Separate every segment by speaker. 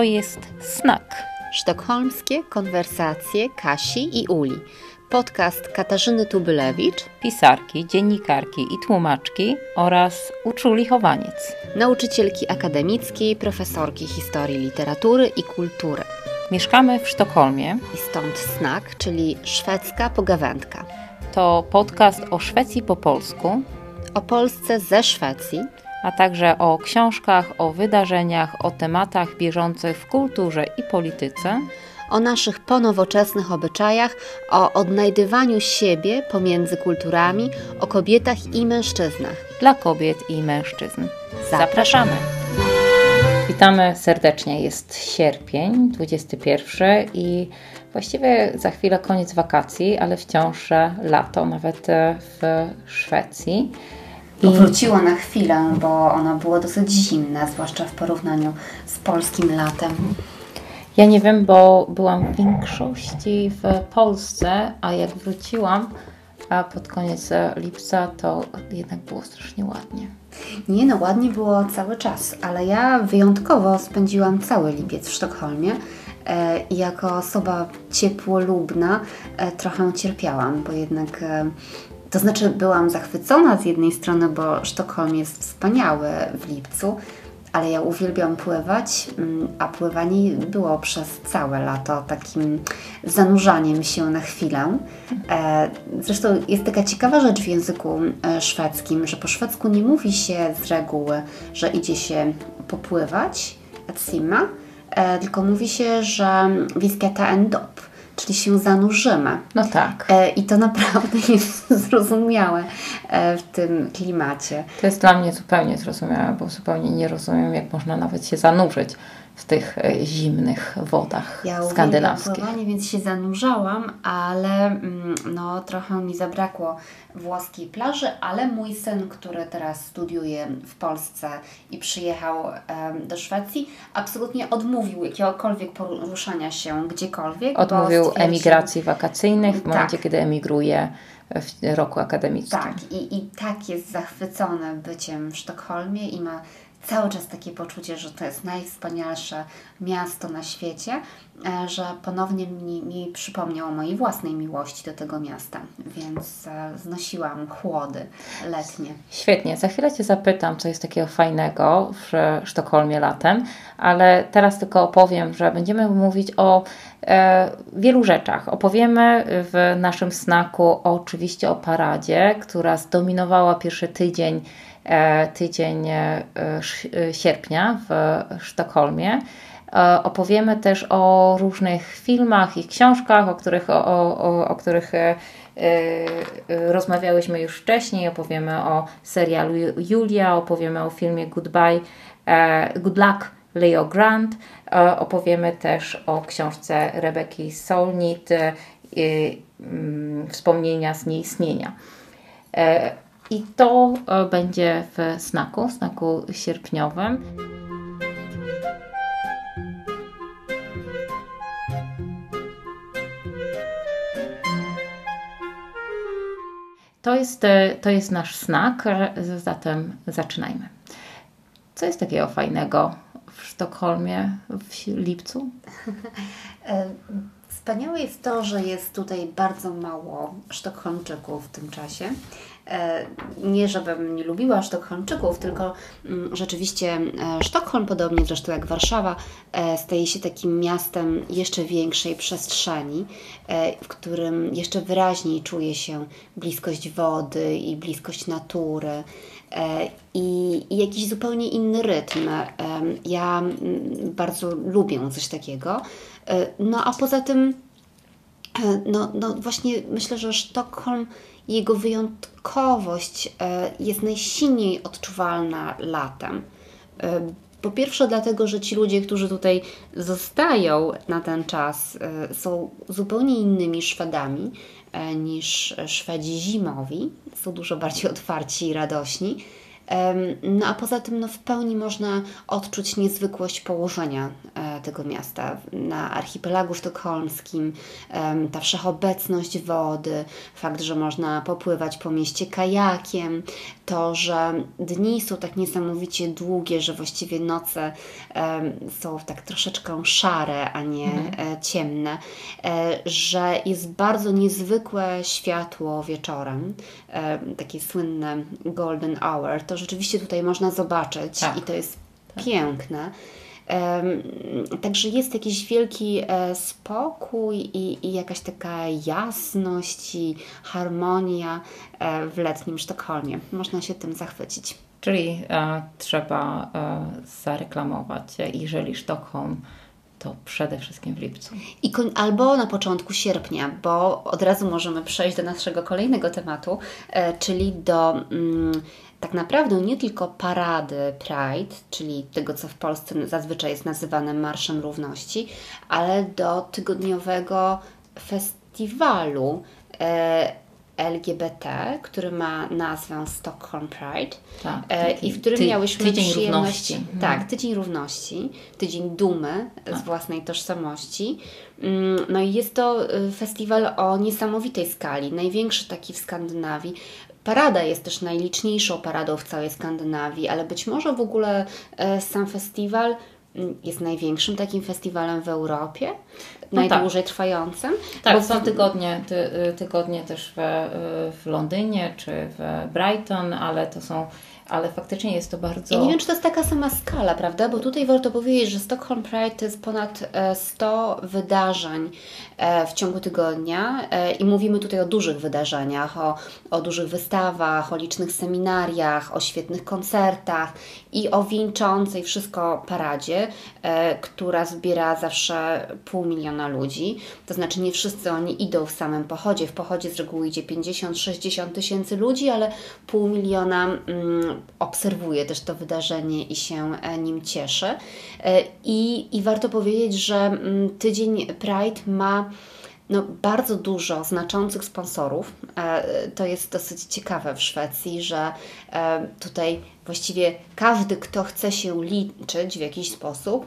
Speaker 1: To jest Snak.
Speaker 2: Sztokholmskie konwersacje Kasi i Uli. Podcast Katarzyny Tubylewicz,
Speaker 1: pisarki, dziennikarki i tłumaczki oraz Uczuli Chowaniec,
Speaker 2: nauczycielki akademickiej, profesorki historii literatury i kultury.
Speaker 1: Mieszkamy w Sztokholmie.
Speaker 2: I stąd Snak, czyli szwedzka pogawędka.
Speaker 1: To podcast o Szwecji po polsku,
Speaker 2: o Polsce ze Szwecji,
Speaker 1: a także o książkach, o wydarzeniach, o tematach bieżących w kulturze i polityce,
Speaker 2: o naszych ponowoczesnych obyczajach, o odnajdywaniu siebie pomiędzy kulturami, o kobietach i mężczyznach.
Speaker 1: Dla kobiet i mężczyzn. Zapraszamy! Witamy serdecznie. Jest sierpień 21 i właściwie za chwilę koniec wakacji, ale wciąż lato, nawet w Szwecji.
Speaker 2: I... Wróciło na chwilę, bo ono było dosyć zimne, zwłaszcza w porównaniu z polskim latem.
Speaker 1: Ja nie wiem, bo byłam w większości w Polsce, a jak wróciłam a pod koniec lipca, to jednak było strasznie ładnie.
Speaker 2: Nie no, ładnie było cały czas, ale ja wyjątkowo spędziłam cały lipiec w Sztokholmie e, i jako osoba ciepłolubna e, trochę cierpiałam, bo jednak e, to znaczy byłam zachwycona z jednej strony, bo Sztokholm jest wspaniały w lipcu, ale ja uwielbiam pływać, mm, a pływanie było przez całe lato takim zanurzaniem się na chwilę. E, zresztą jest taka ciekawa rzecz w języku e, szwedzkim, że po szwedzku nie mówi się z reguły, że idzie się popływać, at simma, e, tylko mówi się, że vi ska ta en dop czyli się zanurzymy.
Speaker 1: No tak.
Speaker 2: E, I to naprawdę jest zrozumiałe e, w tym klimacie.
Speaker 1: To jest dla mnie zupełnie zrozumiałe, bo zupełnie nie rozumiem, jak można nawet się zanurzyć w tych e, zimnych wodach
Speaker 2: ja
Speaker 1: skandynawskich.
Speaker 2: Ja pływanie, więc się zanurzałam, ale mm, no, trochę mi zabrakło włoskiej plaży, ale mój syn, który teraz studiuje w Polsce i przyjechał um, do Szwecji, absolutnie odmówił jakiegokolwiek poruszania się gdziekolwiek.
Speaker 1: Odmówił emigracji wakacyjnych w momencie, tak. kiedy emigruje w roku akademickim.
Speaker 2: Tak, i, i tak jest zachwycony byciem w Sztokholmie i ma cały czas takie poczucie, że to jest najwspanialsze miasto na świecie, e, że ponownie mi, mi przypomniało mojej własnej miłości do tego miasta, więc e, znosiłam chłody letnie.
Speaker 1: Świetnie, za chwilę Cię zapytam, co jest takiego fajnego w Sztokholmie latem, ale teraz tylko opowiem, że będziemy mówić o e, wielu rzeczach. Opowiemy w naszym snaku oczywiście o paradzie, która zdominowała pierwszy tydzień tydzień e, e, sierpnia w Sztokholmie. Opowiemy też o różnych filmach i książkach, o których, o, o, o których rozmawiałyśmy już wcześniej. Opowiemy o serialu Julia, opowiemy o filmie Goodbye, Good Luck Leo Grant. Opowiemy też o książce Rebeki Solnit mm, Wspomnienia z nieistnienia. I to e, będzie w snaku, snaku sierpniowym. To jest, e, to jest nasz snak, e, zatem zaczynajmy. Co jest takiego fajnego w Sztokholmie w lipcu?
Speaker 2: Wspaniałe jest to, że jest tutaj bardzo mało Sztokholmczyków w tym czasie. E, nie, żebym nie lubiła Sztokholmczyków, tylko mm, rzeczywiście e, Sztokholm, podobnie zresztą jak Warszawa, e, staje się takim miastem jeszcze większej przestrzeni, w którym jeszcze wyraźniej czuje się bliskość wody i bliskość natury. I, i, jakiś zupełnie inny rytm. Ja mm, bardzo lubię coś takiego. No a poza tym, no, no właśnie myślę, że Sztokholm jego wyjątkowość e, jest najsilniej odczuwalna latem. E, po pierwsze, dlatego, że ci ludzie, którzy tutaj zostają na ten czas, e, są zupełnie innymi Szwedami niż Szwedzi zimowi. Są dużo bardziej otwarci i radośni. No a poza tym no, w pełni można odczuć niezwykłość położenia tego miasta. Na archipelagu sztokholmskim ta wszechobecność wody, fakt, że można popływać po mieście kajakiem, to, że dni są tak niesamowicie długie, że właściwie noce są tak troszeczkę szare, a nie mhm. E, ciemne, e, że jest bardzo niezwykłe światło wieczorem, takie słynne golden hour, to rzeczywiście tutaj można zobaczyć tak. i to jest tak. piękne. Także jest jakiś wielki e, spokój i, i, jakaś taka jasność i harmonia e, w letnim Sztokholmie. Można się tym zachwycić.
Speaker 1: Czyli e, trzeba e, zareklamować, jeżeli Sztokholm to przede wszystkim w lipcu.
Speaker 2: I albo na początku sierpnia, bo od razu możemy przejść do naszego kolejnego tematu, e, czyli do mm, tak naprawdę nie tylko parady Pride, czyli tego, co w Polsce zazwyczaj jest nazywane Marszem Równości, ale do tygodniowego festiwalu e, LGBT, który ma nazwę Stockholm Pride tak, e, i w którym ty, miałyśmy
Speaker 1: tydzień przyjemność.
Speaker 2: Równości. Tak, mhm. tydzień równości, tydzień dumy tak. z własnej tożsamości. Mm, no i jest to y, festiwal o niesamowitej skali, największy taki w Skandynawii. Parada jest też najliczniejszą paradą w całej Skandynawii, ale być może w ogóle e, sam festiwal jest największym takim festiwalem w Europie, no najdłużej tak. trwającym.
Speaker 1: Tak, bo są tygodnie, ty, tygodnie też w, y, w Londynie czy w Brighton, ale to są ale faktycznie jest to bardzo.
Speaker 2: Ja nie wiem, czy to jest taka sama skala, prawda? Bo tutaj warto powiedzieć, że Stockholm Pride to jest ponad 100 e, wydarzeń e, w ciągu tygodnia e, i mówimy tutaj o dużych wydarzeniach, o, o dużych wystawach, o licznych seminariach, o świetnych koncertach i o wieńczącej wszystko paradzie, która zbiera zawsze pół miliona ludzi. To znaczy, nie wszyscy oni idą w samym pochodzie. W pochodzie z reguły idzie 50-60 tysięcy ludzi, ale pół miliona. Mm, obserwuje też to wydarzenie i się e, nim cieszy. E, I, i warto powiedzieć, że mm, tydzień Pride ma no, bardzo dużo znaczących sponsorów. E, to jest dosyć ciekawe w Szwecji, że tutaj właściwie każdy, kto chce się liczyć w jakiś sposób,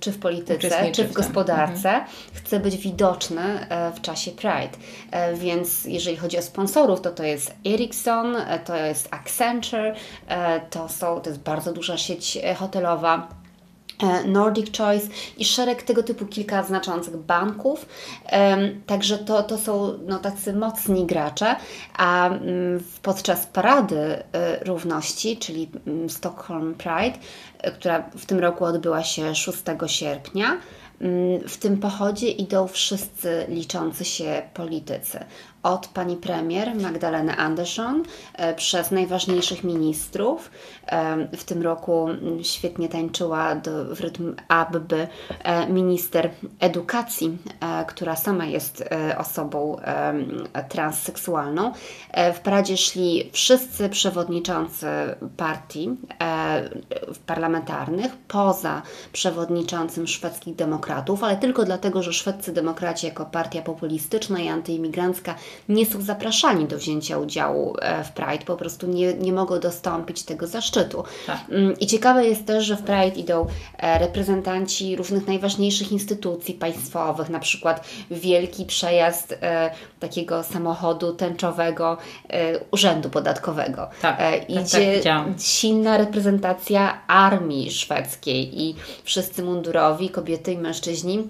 Speaker 2: czy w polityce, czy w gospodarce, mhm. chce być widoczny e, w czasie Pride. E, więc jeżeli chodzi o sponsorów, to to jest Ericsson, e, to jest Accenture, to, są, to jest bardzo duża sieć hotelowa E, Nordic Choice i szereg tego typu kilka znaczących banków. Także to, to są no, tacy mocni gracze, a mm, podczas Parady e, Równości, czyli mm, Stockholm Pride, e, która w tym roku odbyła się 6 sierpnia, mm, w tym pochodzie idą wszyscy liczący się politycy od pani premier Magdaleny Andersson e, przez najważniejszych ministrów. E, w tym roku świetnie tańczyła do, w rytm ABB e, minister edukacji, która sama jest osobą transseksualną. W paradzie szli wszyscy przewodniczący partii parlamentarnych, poza przewodniczącym szwedzkich demokratów, ale tylko dlatego, że szwedzcy demokraci jako partia populistyczna i antyimigrancka nie są zapraszani do wzięcia udziału e, w Pride, po prostu nie, nie mogą dostąpić tego zaszczytu. Tak. Mm, I ciekawe jest też, że w Pride idą e, reprezentanci różnych najważniejszych instytucji państwowych, na przykład wielki przejazd e, takiego samochodu tęczowego Urzędu Podatkowego. Tak, tak Idzie tak, silna reprezentacja armii szwedzkiej i wszyscy mundurowi, kobiety i mężczyźni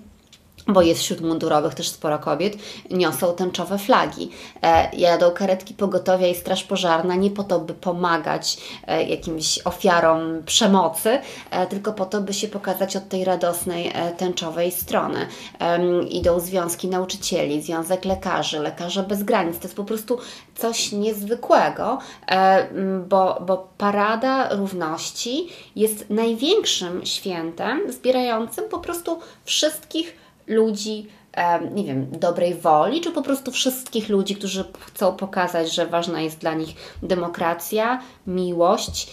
Speaker 2: bo jest wśród mundurowych też sporo kobiet, niosą tęczowe flagi. E, jadą karetki pogotowia i straż pożarna nie po to, by pomagać e, jakimś ofiarom przemocy, e, tylko po to, by się pokazać od tej radosnej e, tęczowej strony. Idą związki nauczycieli, związek lekarzy, lekarze bez granic. To jest po prostu coś niezwykłego, e, bo, bo Parada Równości jest największym świętem zbierającym po prostu wszystkich ludzi nie wiem, dobrej woli, czy po prostu wszystkich ludzi, którzy chcą pokazać, że ważna jest dla nich demokracja, miłość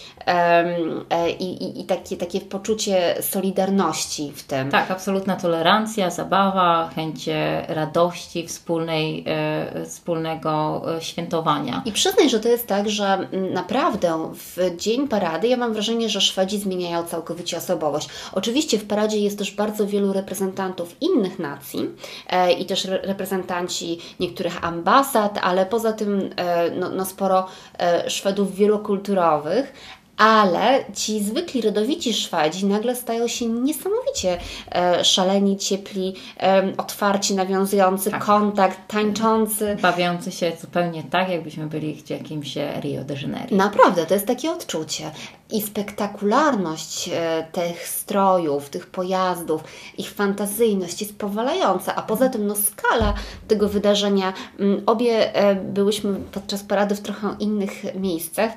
Speaker 2: i, i, i takie, takie poczucie solidarności w tym.
Speaker 1: Tak, absolutna tolerancja, zabawa, chęć radości, wspólnej, e, wspólnego e, świętowania.
Speaker 2: I przyznaj, że to jest tak, że naprawdę w dzień parady ja mam wrażenie, że Szwedzi zmieniają całkowicie osobowość. Oczywiście w paradzie jest też bardzo wielu reprezentantów innych nacji, E, i też reprezentanci niektórych ambasad, ale poza tym e, no, no sporo e, Szwedów wielokulturowych, ale ci zwykli rodowici Szwedzi nagle stają się niesamowicie e, szaleni, ciepli, e, otwarci, nawiązujący tak. kontakt, tańczący.
Speaker 1: Bawiący się zupełnie tak, jakbyśmy byli w jakimś Rio de Janeiro.
Speaker 2: Naprawdę, to jest takie odczucie i spektakularność e, tych strojów, tych pojazdów, ich fantazyjność jest powalająca, a poza tym no, skala tego wydarzenia, mm, obie e, byłyśmy podczas parady w trochę innych miejscach,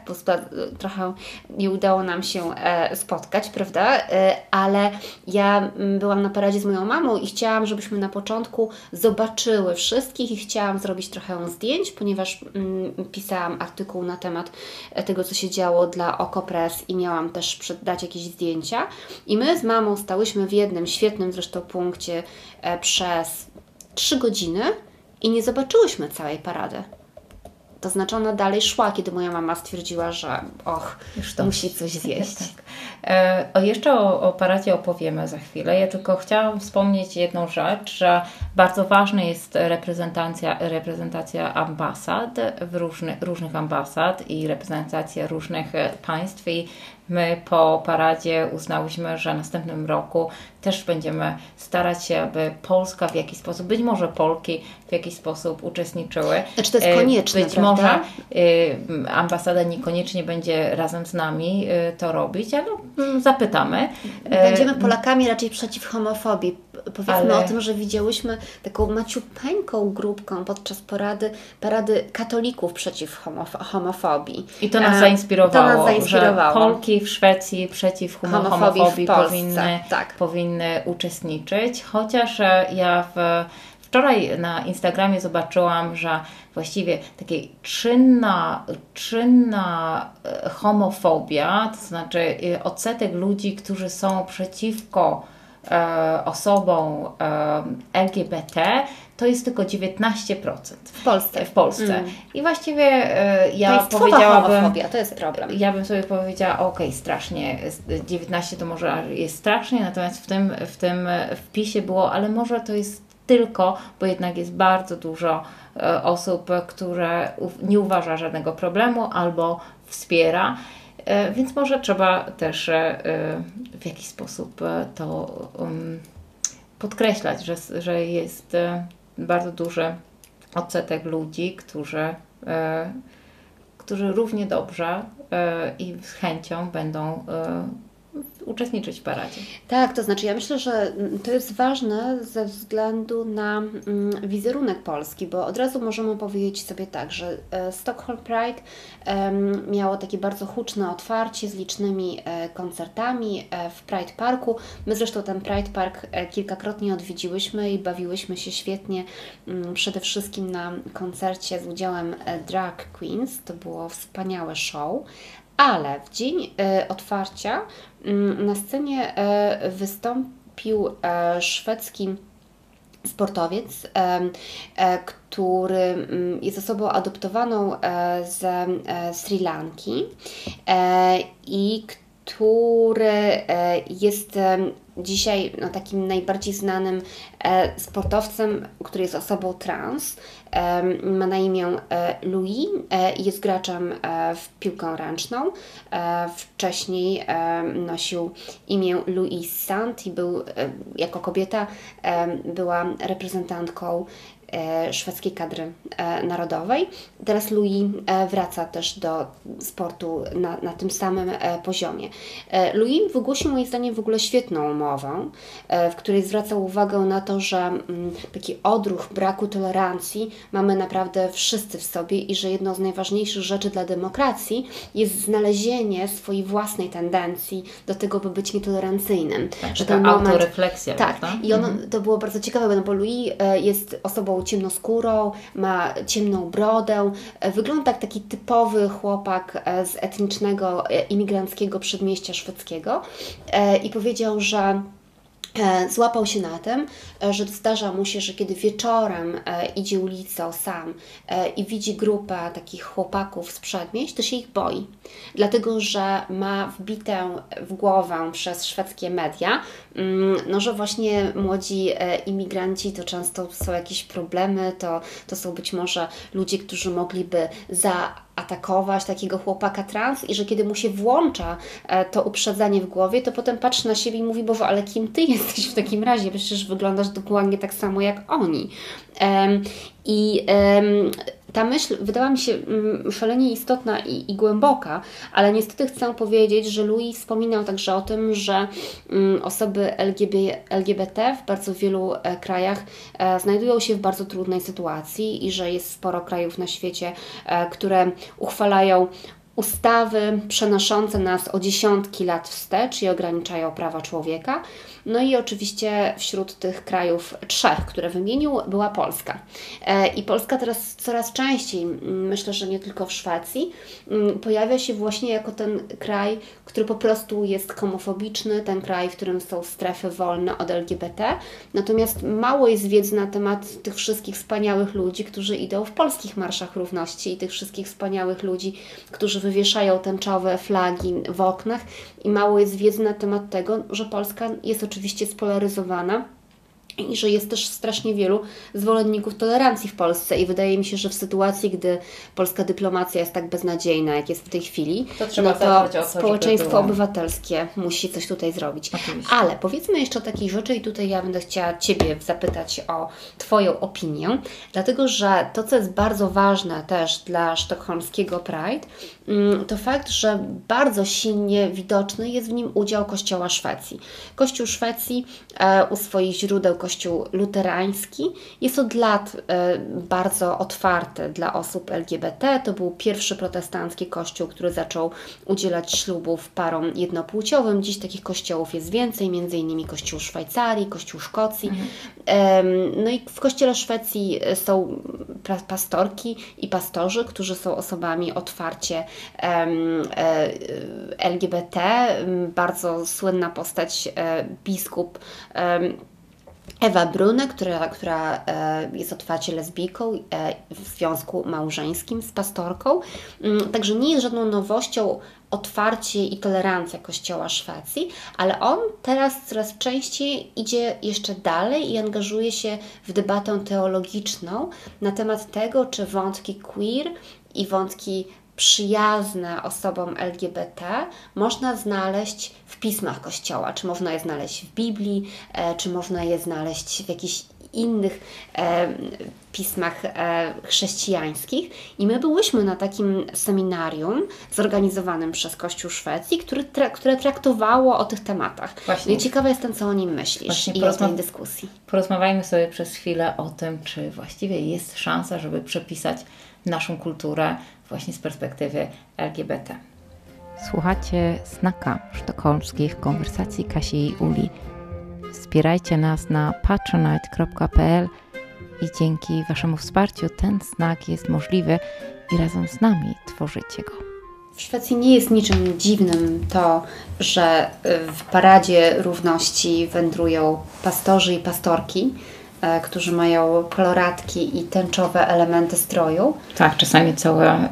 Speaker 2: trochę nie udało nam się e, spotkać, prawda? Ale ja mm, byłam na paradzie z moją mamą i chciałam, żebyśmy na początku zobaczyły wszystkich i chciałam zrobić trochę zdjęć, ponieważ mm, pisałam artykuł na temat tego, co się działo dla Okopres i miałam też dać jakieś zdjęcia. I my z mamą stałyśmy w jednym świetnym zresztą punkcie e, przez 3 godziny i nie zobaczyłyśmy całej parady. To znaczy ona dalej szła, kiedy moja mama stwierdziła, że och, musi coś zjeść. tak.
Speaker 1: e, o, jeszcze o, o paradzie opowiemy za chwilę. Ja tylko chciałam wspomnieć jedną rzecz, że bardzo ważna jest reprezentacja, reprezentacja ambasad, w różny, różnych ambasad i reprezentacja różnych e, państw i My po paradzie uznałyśmy, że w następnym roku też będziemy starać się, aby Polska w jakiś sposób, być może Polki w jakiś sposób uczestniczyły.
Speaker 2: Znaczy to jest e, konieczne,
Speaker 1: Być prawda? może y, ambasada niekoniecznie będzie razem z nami y, to robić, ale y, zapytamy.
Speaker 2: Będziemy Polakami raczej przeciw homofobii powiedzmy Ale... o tym, że widziałyśmy taką maciupeńką grupką podczas parady, parady katolików przeciw homof homofobii.
Speaker 1: I to nas zainspirowało, to nas zainspirowało. że Polki w Szwecji przeciw homofobii, homofobii powinny, tak. powinny uczestniczyć, chociaż e, ja w Wczoraj na Instagramie zobaczyłam, że właściwie takiej czynna, czynna e, homofobia, to znaczy e, odsetek ludzi, którzy są przeciwko e, osobą e, LGBT, to jest tylko 19%.
Speaker 2: W Polsce.
Speaker 1: W Polsce. Mm. I właściwie e, ja to powiedziałabym...
Speaker 2: homofobia, to jest problem.
Speaker 1: Ja bym sobie powiedziała, ok, strasznie, 19 to może jest strasznie, natomiast w tym, w tym wpisie było, ale może to jest tylko, bo jednak jest bardzo dużo e, osób, które nie uważa żadnego problemu albo wspiera. E, więc może trzeba też e, w jakiś sposób to um, podkreślać, że, że jest bardzo duży odsetek ludzi, którzy, którzy równie dobrze i z chęcią będą uczestniczyć w paradzie.
Speaker 2: Tak, to znaczy ja myślę, że to jest ważne ze względu na mm, wizerunek Polski, bo od razu możemy powiedzieć sobie tak, że e, Stockholm Pride miało takie bardzo huczne otwarcie z licznymi e, koncertami e, w Pride Parku. My zresztą ten Pride Park kilkakrotnie odwiedziłyśmy i bawiłyśmy się świetnie, mm, przede wszystkim na koncercie z udziałem Drag Queens. To było wspaniałe show ale w dzień e, otwarcia mm, na scenie e, wystąpił e, szwedzki sportowiec, który mm, jest osobą adoptowaną z Sri Lanki i który jest dzisiaj no, takim najbardziej znanym sportowcem, który jest osobą trans ma na imię e, Louis e, jest graczem e, w piłkę ręczną. Wcześniej nosił imię Louis Sant i był jako kobieta była reprezentantką szwedzkiej kadry e, narodowej. Teraz Louis e, wraca też do sportu na, na tym samym poziomie. Louis wygłosił moim zdaniem w ogóle świetną mowę, w której zwracał uwagę na to, że mm, taki odruch braku tolerancji mamy naprawdę wszyscy w sobie i że jedną z najważniejszych rzeczy dla demokracji jest znalezienie swojej własnej tendencji do tego, by być nietolerancyjnym.
Speaker 1: Tak, że ten moment, autorefleksja.
Speaker 2: Tak, i ono, mhm. to było bardzo ciekawe, bo Louis jest osobą ciemnoskórą, ma ciemną brodę, e, wygląda jak taki typowy chłopak e, z etnicznego, e, imigranckiego przedmieścia szwedzkiego i powiedział, że złapał się na tym, e, że zdarza mu się, że kiedy wieczorem e, idzie ulicą sam i widzi grupę takich chłopaków z przedmieść, to się ich boi. Dlatego, że ma wbitę w głowę przez szwedzkie media, mm, no, że właśnie młodzi imigranci to często są jakieś problemy, to, to są być może ludzie, którzy mogliby za atakować takiego chłopaka trans i że kiedy mu się włącza e, to uprzedzanie w głowie, to potem patrzy na siebie i mówi, Boże, ale kim Ty jesteś w takim razie? Przecież wyglądasz dokładnie tak samo jak oni. I ta myśl wydała mi się mm, szalenie istotna i, i, głęboka, ale niestety chcę powiedzieć, że Louis wspominał także o tym, że mm, osoby LGBT, w bardzo wielu e, krajach e, znajdują się w bardzo trudnej sytuacji i że jest sporo krajów na świecie, e, które uchwalają ustawy przenoszące nas o dziesiątki lat wstecz i ograniczają prawa człowieka. No i oczywiście wśród tych krajów trzech, które wymienił, była Polska. E, I Polska teraz coraz częściej, myślę, że nie tylko w Szwecji, pojawia się właśnie jako ten kraj, który po prostu jest homofobiczny, ten kraj, w którym są strefy wolne od LGBT. Natomiast mało jest wiedzy na temat tych wszystkich wspaniałych ludzi, którzy idą w polskich marszach równości i tych wszystkich wspaniałych ludzi, którzy wywieszają tęczowe flagi w oknach i mało jest wiedzy na temat tego, że Polska jest oczywiście spolaryzowana i że jest też strasznie wielu zwolenników tolerancji w Polsce i wydaje mi się, że w sytuacji, gdy polska dyplomacja jest tak beznadziejna, jak jest w tej chwili, to, trzeba no to społeczeństwo obywatelskie musi coś tutaj zrobić. Oczywiście. Ale powiedzmy jeszcze o takiej rzeczy i tutaj ja będę chciała Ciebie zapytać o Twoją opinię, dlatego że to, co jest bardzo ważne też dla sztokholmskiego Pride, mm, to fakt, że bardzo silnie widoczny jest w nim udział Kościoła Szwecji. Kościół Szwecji e, u swoich źródeł Kościół luterański jest od lat e, bardzo otwarty dla osób LGBT. To był pierwszy protestancki kościół, który zaczął udzielać ślubów parom jednopłciowym. Dziś takich kościołów jest więcej, między innymi Kościół Szwajcarii, Kościół Szkocji. Mhm. No i w Kościele Szwecji e, są pastorki i pastorzy, którzy są osobami otwarcie e, LGBT. Bardzo słynna postać biskup Ewa Brune, która, która e, jest otwarcie lesbijką e, w związku małżeńskim z pastorką. Mm, także nie jest żadną nowością otwarcie i tolerancja Kościoła Szwecji, ale on teraz coraz częściej idzie jeszcze dalej i angażuje się w debatę teologiczną na temat tego, czy wątki queer i wątki przyjazne osobom LGBT można znaleźć w pismach Kościoła. Czy można je znaleźć w Biblii, e, czy można je znaleźć w jakichś innych e, pismach e, chrześcijańskich. I my byłyśmy na takim seminarium zorganizowanym przez Kościół Szwecji, który tra które traktowało o tych tematach. Właśnie. No I ciekawa jestem, co o nim myślisz Właśnie i o tej dyskusji.
Speaker 1: Porozmawiajmy sobie przez chwilę o tym, czy właściwie jest szansa, żeby przepisać naszą kulturę właśnie z perspektywy LGBT. Słuchacie Snaka sztokholmskich konwersacji Kasi i Uli. Wspierajcie nas na patronite.pl i dzięki Waszemu wsparciu ten znak jest możliwy i razem z nami tworzycie go.
Speaker 2: W Szwecji nie jest niczym dziwnym to, że w paradzie równości wędrują pastorzy i pastorki którzy mają koloratki i tęczowe elementy stroju.
Speaker 1: Tak, czasami całe,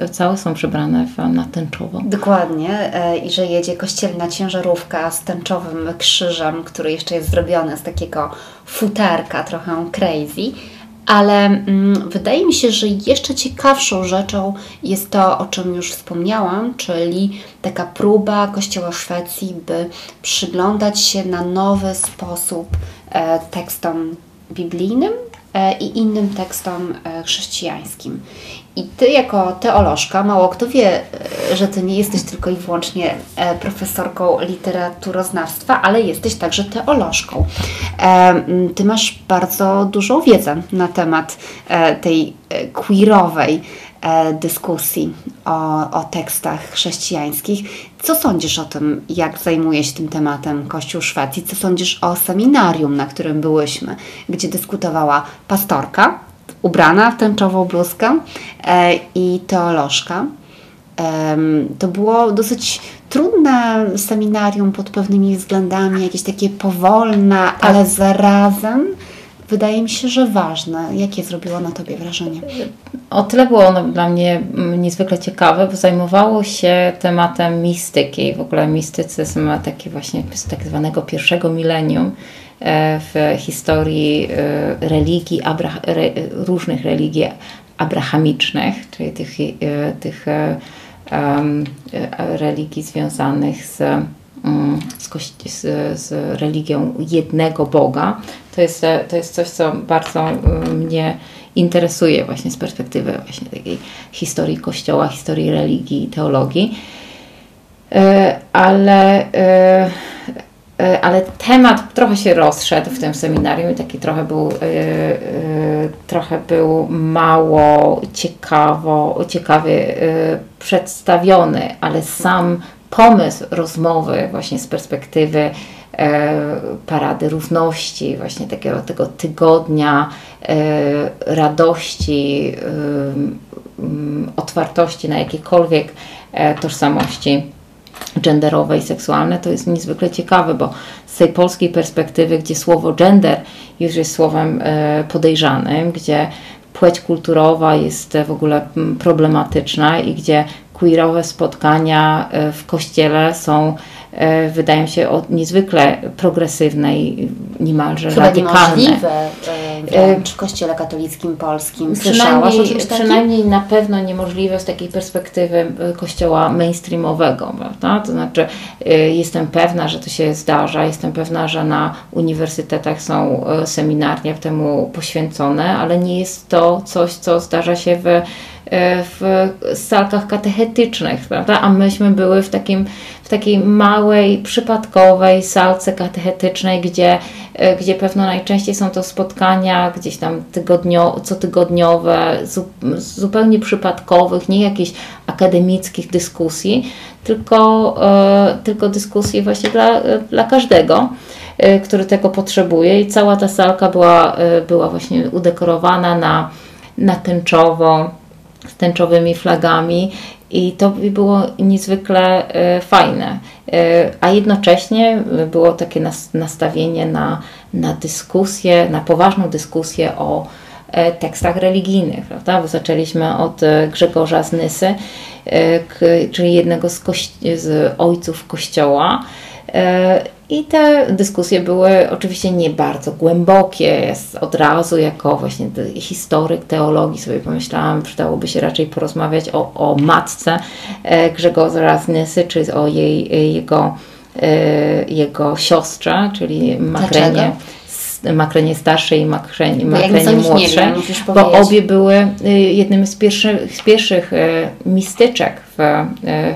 Speaker 1: e, całe są przebrane na tęczowo.
Speaker 2: Dokładnie. E, I że jedzie kościelna ciężarówka z tęczowym krzyżem, który jeszcze jest zrobiony z takiego futerka, trochę crazy. Ale mm, wydaje mi się, że jeszcze ciekawszą rzeczą jest to, o czym już wspomniałam, czyli taka próba Kościoła Szwecji, by przyglądać się na nowy sposób e, tekstom biblijnym i innym tekstom chrześcijańskim. I ty jako teolożka, mało kto wie, że ty nie jesteś tylko i wyłącznie profesorką literaturoznawstwa, ale jesteś także teolożką. Ty masz bardzo dużą wiedzę na temat tej queerowej E, dyskusji o, o tekstach chrześcijańskich. Co sądzisz o tym, jak zajmuje się tym tematem Kościół Szwecji? Co sądzisz o seminarium, na którym byłyśmy, gdzie dyskutowała pastorka ubrana w tęczową bluzkę e, i teolożka? To było dosyć trudne seminarium pod pewnymi względami, jakieś takie powolne, tak. ale zarazem wydaje mi się, że ważne. Jakie zrobiło na Tobie wrażenie?
Speaker 1: O tyle było ono dla mnie mm, niezwykle ciekawe, bo zajmowało się tematem mistyki, w ogóle mistycyzm taki właśnie z tak zwanego pierwszego milenium e, w historii e, religii, różnych religii abrahamicznych, czyli tych, e, tych religii związanych z Mm, z, z, z, religią jednego Boga. To jest, to jest coś, co bardzo mm, mnie interesuje właśnie z perspektywy właśnie takiej historii Kościoła, historii religii, teologii. E, ale, e, e, ale temat trochę się rozszedł w tym seminarium i taki trochę był, trochę był mało ciekawo, ciekawie przedstawiony, ale sam pomysł rozmowy właśnie z perspektywy e, Parady Równości, właśnie takiego tego tygodnia e, radości, e, otwartości na jakiekolwiek e, tożsamości genderowe i seksualne, to jest niezwykle ciekawe, bo z tej polskiej perspektywy, gdzie słowo gender już jest słowem e, podejrzanym, gdzie płeć kulturowa jest w ogóle problematyczna i gdzie queerowe spotkania e, w kościele są E, wydają się niezwykle progresywne i niemalże
Speaker 2: Chyba
Speaker 1: radykalne.
Speaker 2: niemożliwe e, wręcz w kościele katolickim polskim. Słyszałaś
Speaker 1: przynajmniej, przynajmniej na pewno niemożliwe z takiej perspektywy e, kościoła mainstreamowego. Prawda? To znaczy jestem pewna, że to się zdarza, jestem pewna, że na uniwersytetach są seminaria temu poświęcone, ale nie jest to coś, co zdarza się w w salkach katechetycznych, prawda? A myśmy były w takim w takiej małej, przypadkowej salce katechetycznej, gdzie, e, gdzie pewno najczęściej są to spotkania gdzieś tam tygodnio, cotygodniowe, zupełnie przypadkowych, nie jakichś akademickich dyskusji, tylko, e, tylko dyskusji właśnie dla, dla każdego e, który tego potrzebuje i cała ta salka była, była właśnie udekorowana na, na tęczowo, z tęczowymi flagami i to było niezwykle e, fajne. E, a jednocześnie było takie nastawienie na, na dyskusję, na poważną dyskusję o e, tekstach religijnych, prawda? Bo zaczęliśmy od Grzegorza z Nysy, czyli jednego z, z ojców Kościoła. I te dyskusje były oczywiście nie bardzo głębokie. Od razu, jako właśnie historyk teologii, sobie pomyślałam, przydałoby się raczej porozmawiać o, o matce e, Grzegorza Znysy, czy o jej, jego, e, jego siostrze, czyli Makrenie. Makrenie starszej i Makrenie, Makrenie młodszej, wiem, bo obie były jednym z pierwszych, z pierwszych mistyczek w,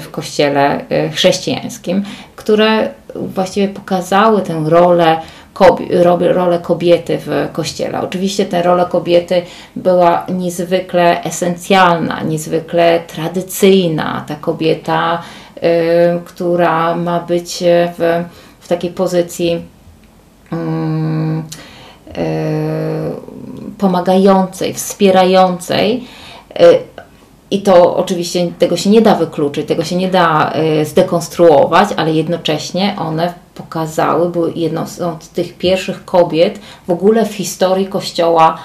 Speaker 1: w kościele chrześcijańskim, które właściwie pokazały tę rolę rolę kobiety w kościele. Oczywiście tę rolę kobiety była niezwykle esencjalna, niezwykle tradycyjna. Ta kobieta, y, która ma być w, w takiej pozycji y, y, pomagającej, wspierającej, i to oczywiście tego się nie da wykluczyć, tego się nie da y, zdekonstruować, ale jednocześnie one pokazały, były jedną z, tych pierwszych kobiet w ogóle w historii Kościoła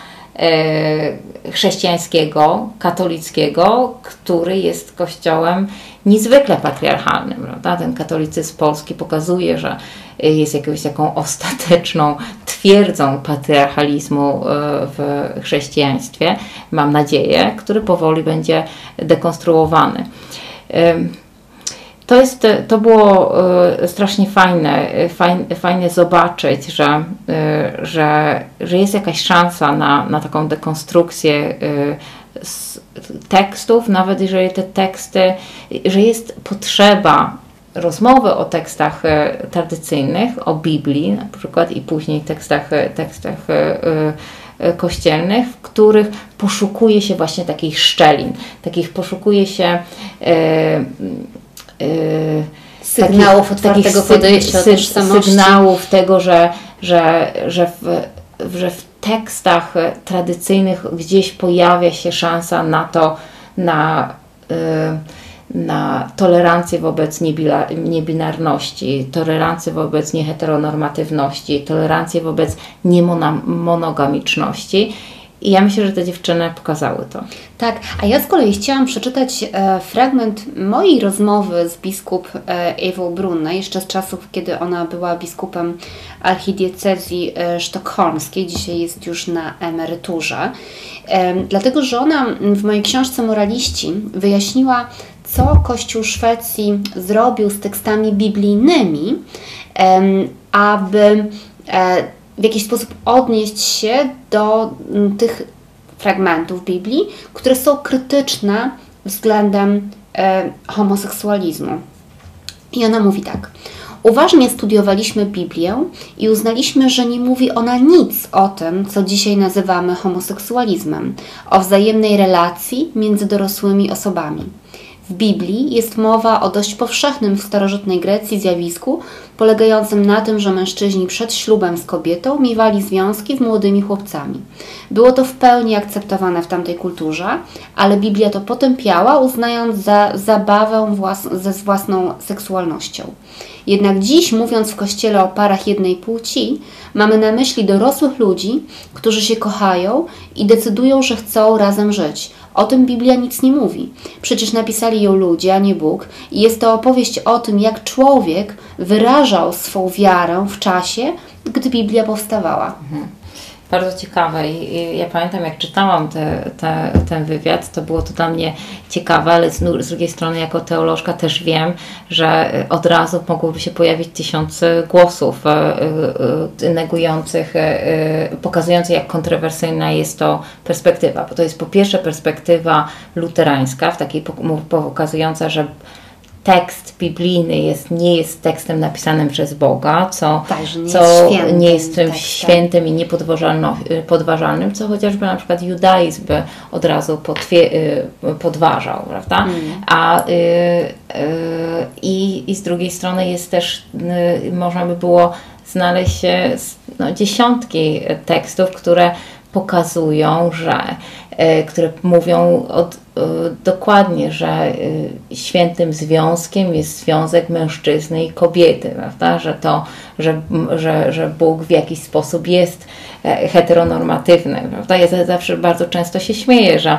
Speaker 1: chrześcijańskiego, katolickiego, który jest kościołem niezwykle patriarchalnym. Prawda? Ten katolicyzm polski pokazuje, że jest jakąś taką ostateczną twierdzą patriarchalizmu e, w chrześcijaństwie, mam nadzieję, który powoli będzie dekonstruowany. To, jest, to było strasznie fajne, fajne, fajne zobaczyć, że, że, że jest jakaś szansa na, na taką dekonstrukcję tekstów, nawet jeżeli te teksty, że jest potrzeba rozmowy o tekstach tradycyjnych, o Biblii na przykład i później tekstach, tekstach kościelnych, w których poszukuje się właśnie takich szczelin, takich poszukuje się
Speaker 2: sygnałów takich, otwartego takich podejścia sy,
Speaker 1: sy, sygnałów tego, że, że, że, w, że w tekstach tradycyjnych gdzieś pojawia się szansa na to, na, na tolerancję wobec niebinarności, tolerancję wobec nieheteronormatywności, tolerancję wobec niemonogamiczności i ja myślę, że te dziewczyny pokazały to.
Speaker 2: Tak, a ja z kolei chciałam przeczytać e, fragment mojej rozmowy z biskup e, Ewą jeszcze z czasów, kiedy ona była biskupem archidiecezji e, sztokholmskiej, dzisiaj jest już na emeryturze. E, dlatego, że ona w mojej książce Moraliści wyjaśniła, co Kościół Szwecji zrobił z tekstami biblijnymi, aby e, w jakiś sposób odnieść się do mm, tych fragmentów Biblii, które są krytyczne względem e, homoseksualizmu. I ona mówi tak. Uważnie studiowaliśmy Biblię i uznaliśmy, że nie mówi ona nic o tym, co dzisiaj nazywamy homoseksualizmem, o wzajemnej relacji między dorosłymi osobami. W Biblii jest mowa o dość powszechnym w starożytnej Grecji zjawisku, polegającym na tym, że mężczyźni przed ślubem z kobietą miewali związki z młodymi chłopcami. Było to w pełni akceptowane w tamtej kulturze, ale Biblia to potępiała, uznając za zabawę włas ze własną seksualnością. Jednak dziś, mówiąc w kościele o parach jednej płci, mamy na myśli dorosłych ludzi, którzy się kochają i decydują, że chcą razem żyć. O tym Biblia nic nie mówi. Przecież napisali ją ludzie, a nie Bóg, i jest to opowieść o tym, jak człowiek wyrażał swą wiarę w czasie, gdy Biblia powstawała. Mhm
Speaker 1: bardzo ciekawe i ja pamiętam jak czytałam te, te, ten wywiad, to było to dla mnie ciekawe, ale z, drugiej strony jako teolożka też wiem, że od razu mogłoby się pojawić tysiące głosów e, e, negujących, pokazujących jak kontrowersyjna jest to perspektywa, bo to jest po pierwsze perspektywa luterańska, w takiej pokazująca, że tekst biblijny jest, nie jest tekstem napisanym przez Boga, co,
Speaker 2: nie
Speaker 1: co
Speaker 2: jest świętym
Speaker 1: nie jest tym świętym i niepodważalnym, co chociażby na przykład judaizm by od razu potwie, y, podważał, prawda? Mm. A y, y, i, i z drugiej strony jest też, y, można by było znaleźć no, dziesiątki tekstów, które pokazują, że E, które mówią od, e, dokładnie, że e, świętym związkiem jest związek mężczyzny i kobiety, prawda? Że to, że, że, że Bóg w jakiś sposób jest heteronormatywny, prawda? Ja zawsze bardzo często się śmieję, że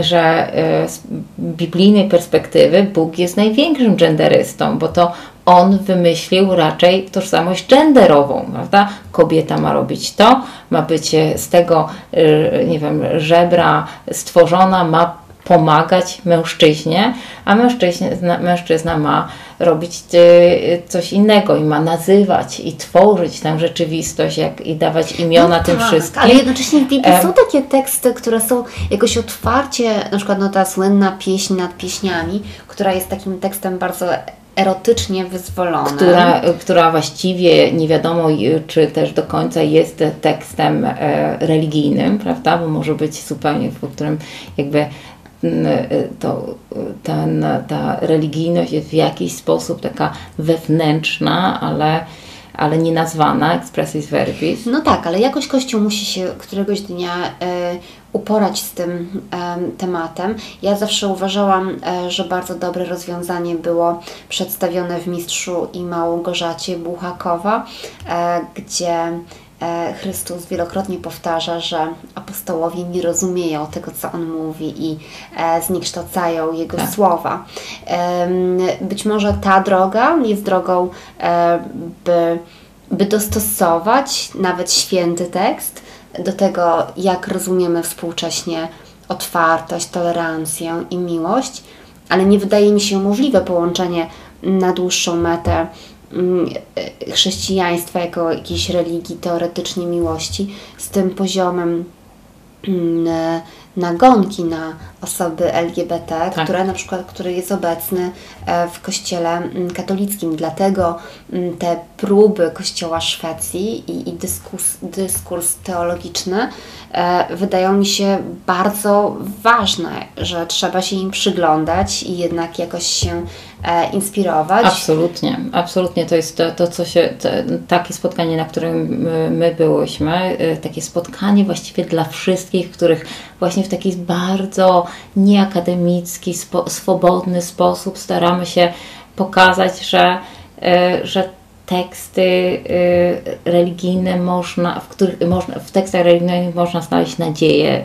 Speaker 1: że z biblijnej perspektywy Bóg jest największym genderystą, bo to on wymyślił raczej tożsamość genderową, prawda? Kobieta ma robić to, ma być z tego, y, nie wiem, żebra stworzona, ma pomagać mężczyźnie, a mężczyzna, mężczyzna ma robić y, coś innego i ma nazywać i tworzyć tę rzeczywistość jak, i dawać imiona no tym tak, wszystkim.
Speaker 2: Ale jednocześnie w Biblii są takie teksty, które są jakoś otwarcie, na przykład no ta słynna pieśń nad pieśniami, która jest takim tekstem bardzo erotycznie wyzwolonym.
Speaker 1: Która, która właściwie nie wiadomo, czy też do końca jest tekstem e, religijnym, prawda? Bo może być zupełnie, w którym jakby to, ten, ta religijność jest w jakiś sposób taka wewnętrzna, ale ale nie nazwana expressis verbis.
Speaker 2: No tak, ale jakoś Kościół musi się któregoś dnia e, uporać z tym e, tematem. Ja zawsze uważałam, e, że bardzo dobre rozwiązanie było przedstawione w Mistrzu i Małgorzacie Buchakowa, gdzie Chrystus wielokrotnie powtarza, że apostołowie nie rozumieją tego, co On mówi i e, zniekształcają Jego tak. słowa. Być może ta droga jest drogą, e, by, by dostosować nawet święty tekst do tego, jak rozumiemy współcześnie otwartość, tolerancję i miłość, ale nie wydaje mi się możliwe połączenie na dłuższą metę chrześcijaństwa jako jakiejś religii, teoretycznie miłości, z tym poziomem mm, nagonki na osoby LGBT, tak. które na przykład, który jest obecny e, w kościele mm, katolickim. Dlatego mm, te próby kościoła Szwecji i, i dyskurs, dyskurs teologiczny e, wydają mi się bardzo ważne, że trzeba się im przyglądać i jednak jakoś się e, inspirować.
Speaker 1: Absolutnie, absolutnie. To jest to, to co się, to, takie spotkanie, na którym my, my byłyśmy, takie spotkanie właściwie dla wszystkich, których właśnie w taki bardzo nieakademicki, spo, swobodny sposób staramy się pokazać, że, y, że teksty y, religijne można, w których można, w tekstach religijnych można znaleźć nadzieję.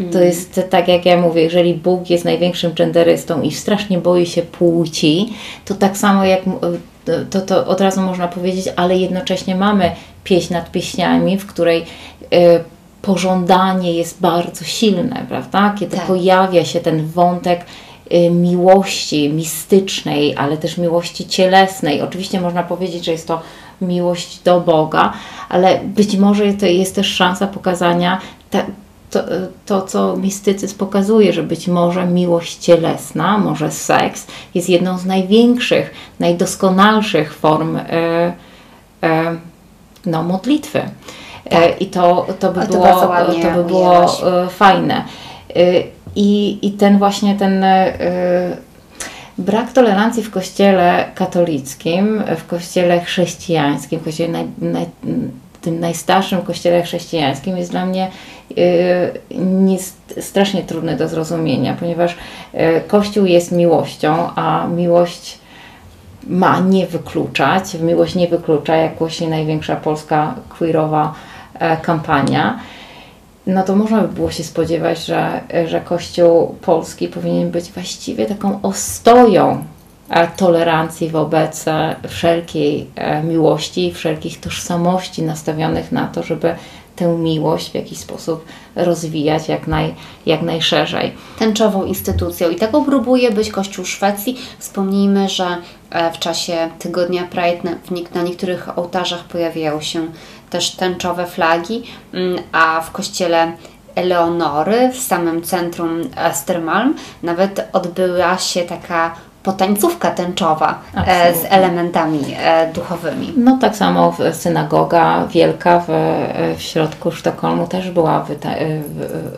Speaker 1: Mm. To jest tak jak ja mówię, jeżeli Bóg jest największym genderystą i strasznie boi się płci, to tak samo jak to, to od razu można powiedzieć, ale jednocześnie mamy pieśń nad pieśniami, w której pożądanie jest bardzo silne, prawda? Kiedy tak. pojawia się ten wątek y, miłości mistycznej, ale też miłości cielesnej. Oczywiście można powiedzieć, że jest to miłość do Boga, ale być może to jest też szansa pokazania te, to, to, co mistycyzm pokazuje, że być może miłość cielesna, może seks jest jedną z największych, najdoskonalszych form e, e, no, modlitwy. Tak. E, I to, to by to było, to by było fajne. E, I, I ten właśnie ten brak tolerancji w kościele katolickim, w kościele chrześcijańskim, w kościele naj, naj, tym najstarszym kościele chrześcijańskim jest dla mnie nie, strasznie trudny do zrozumienia, ponieważ Kościół jest miłością, a miłość ma nie wykluczać, miłość nie wyklucza, jak głosi największa polska queerowa E, kampania, no to można by było się spodziewać, że, że Kościół polski powinien być właściwie taką ostoją e, tolerancji wobec wszelkiej e, miłości, wszelkich tożsamości nastawionych na to, żeby tę miłość w jakiś sposób rozwijać jak, naj, jak najszerzej.
Speaker 2: Tęczową instytucją i taką próbuje być Kościół Szwecji. Wspomnijmy, że w czasie tygodnia Pride na, na niektórych ołtarzach pojawiają się też tęczowe flagi, mm, a w kościele Eleonory w samym centrum Estermalm nawet odbyła się taka potańcówka tęczowa e, Absolutnie. z elementami e, duchowymi.
Speaker 1: No tak samo synagoga wielka w, e, w środku Sztokholmu też była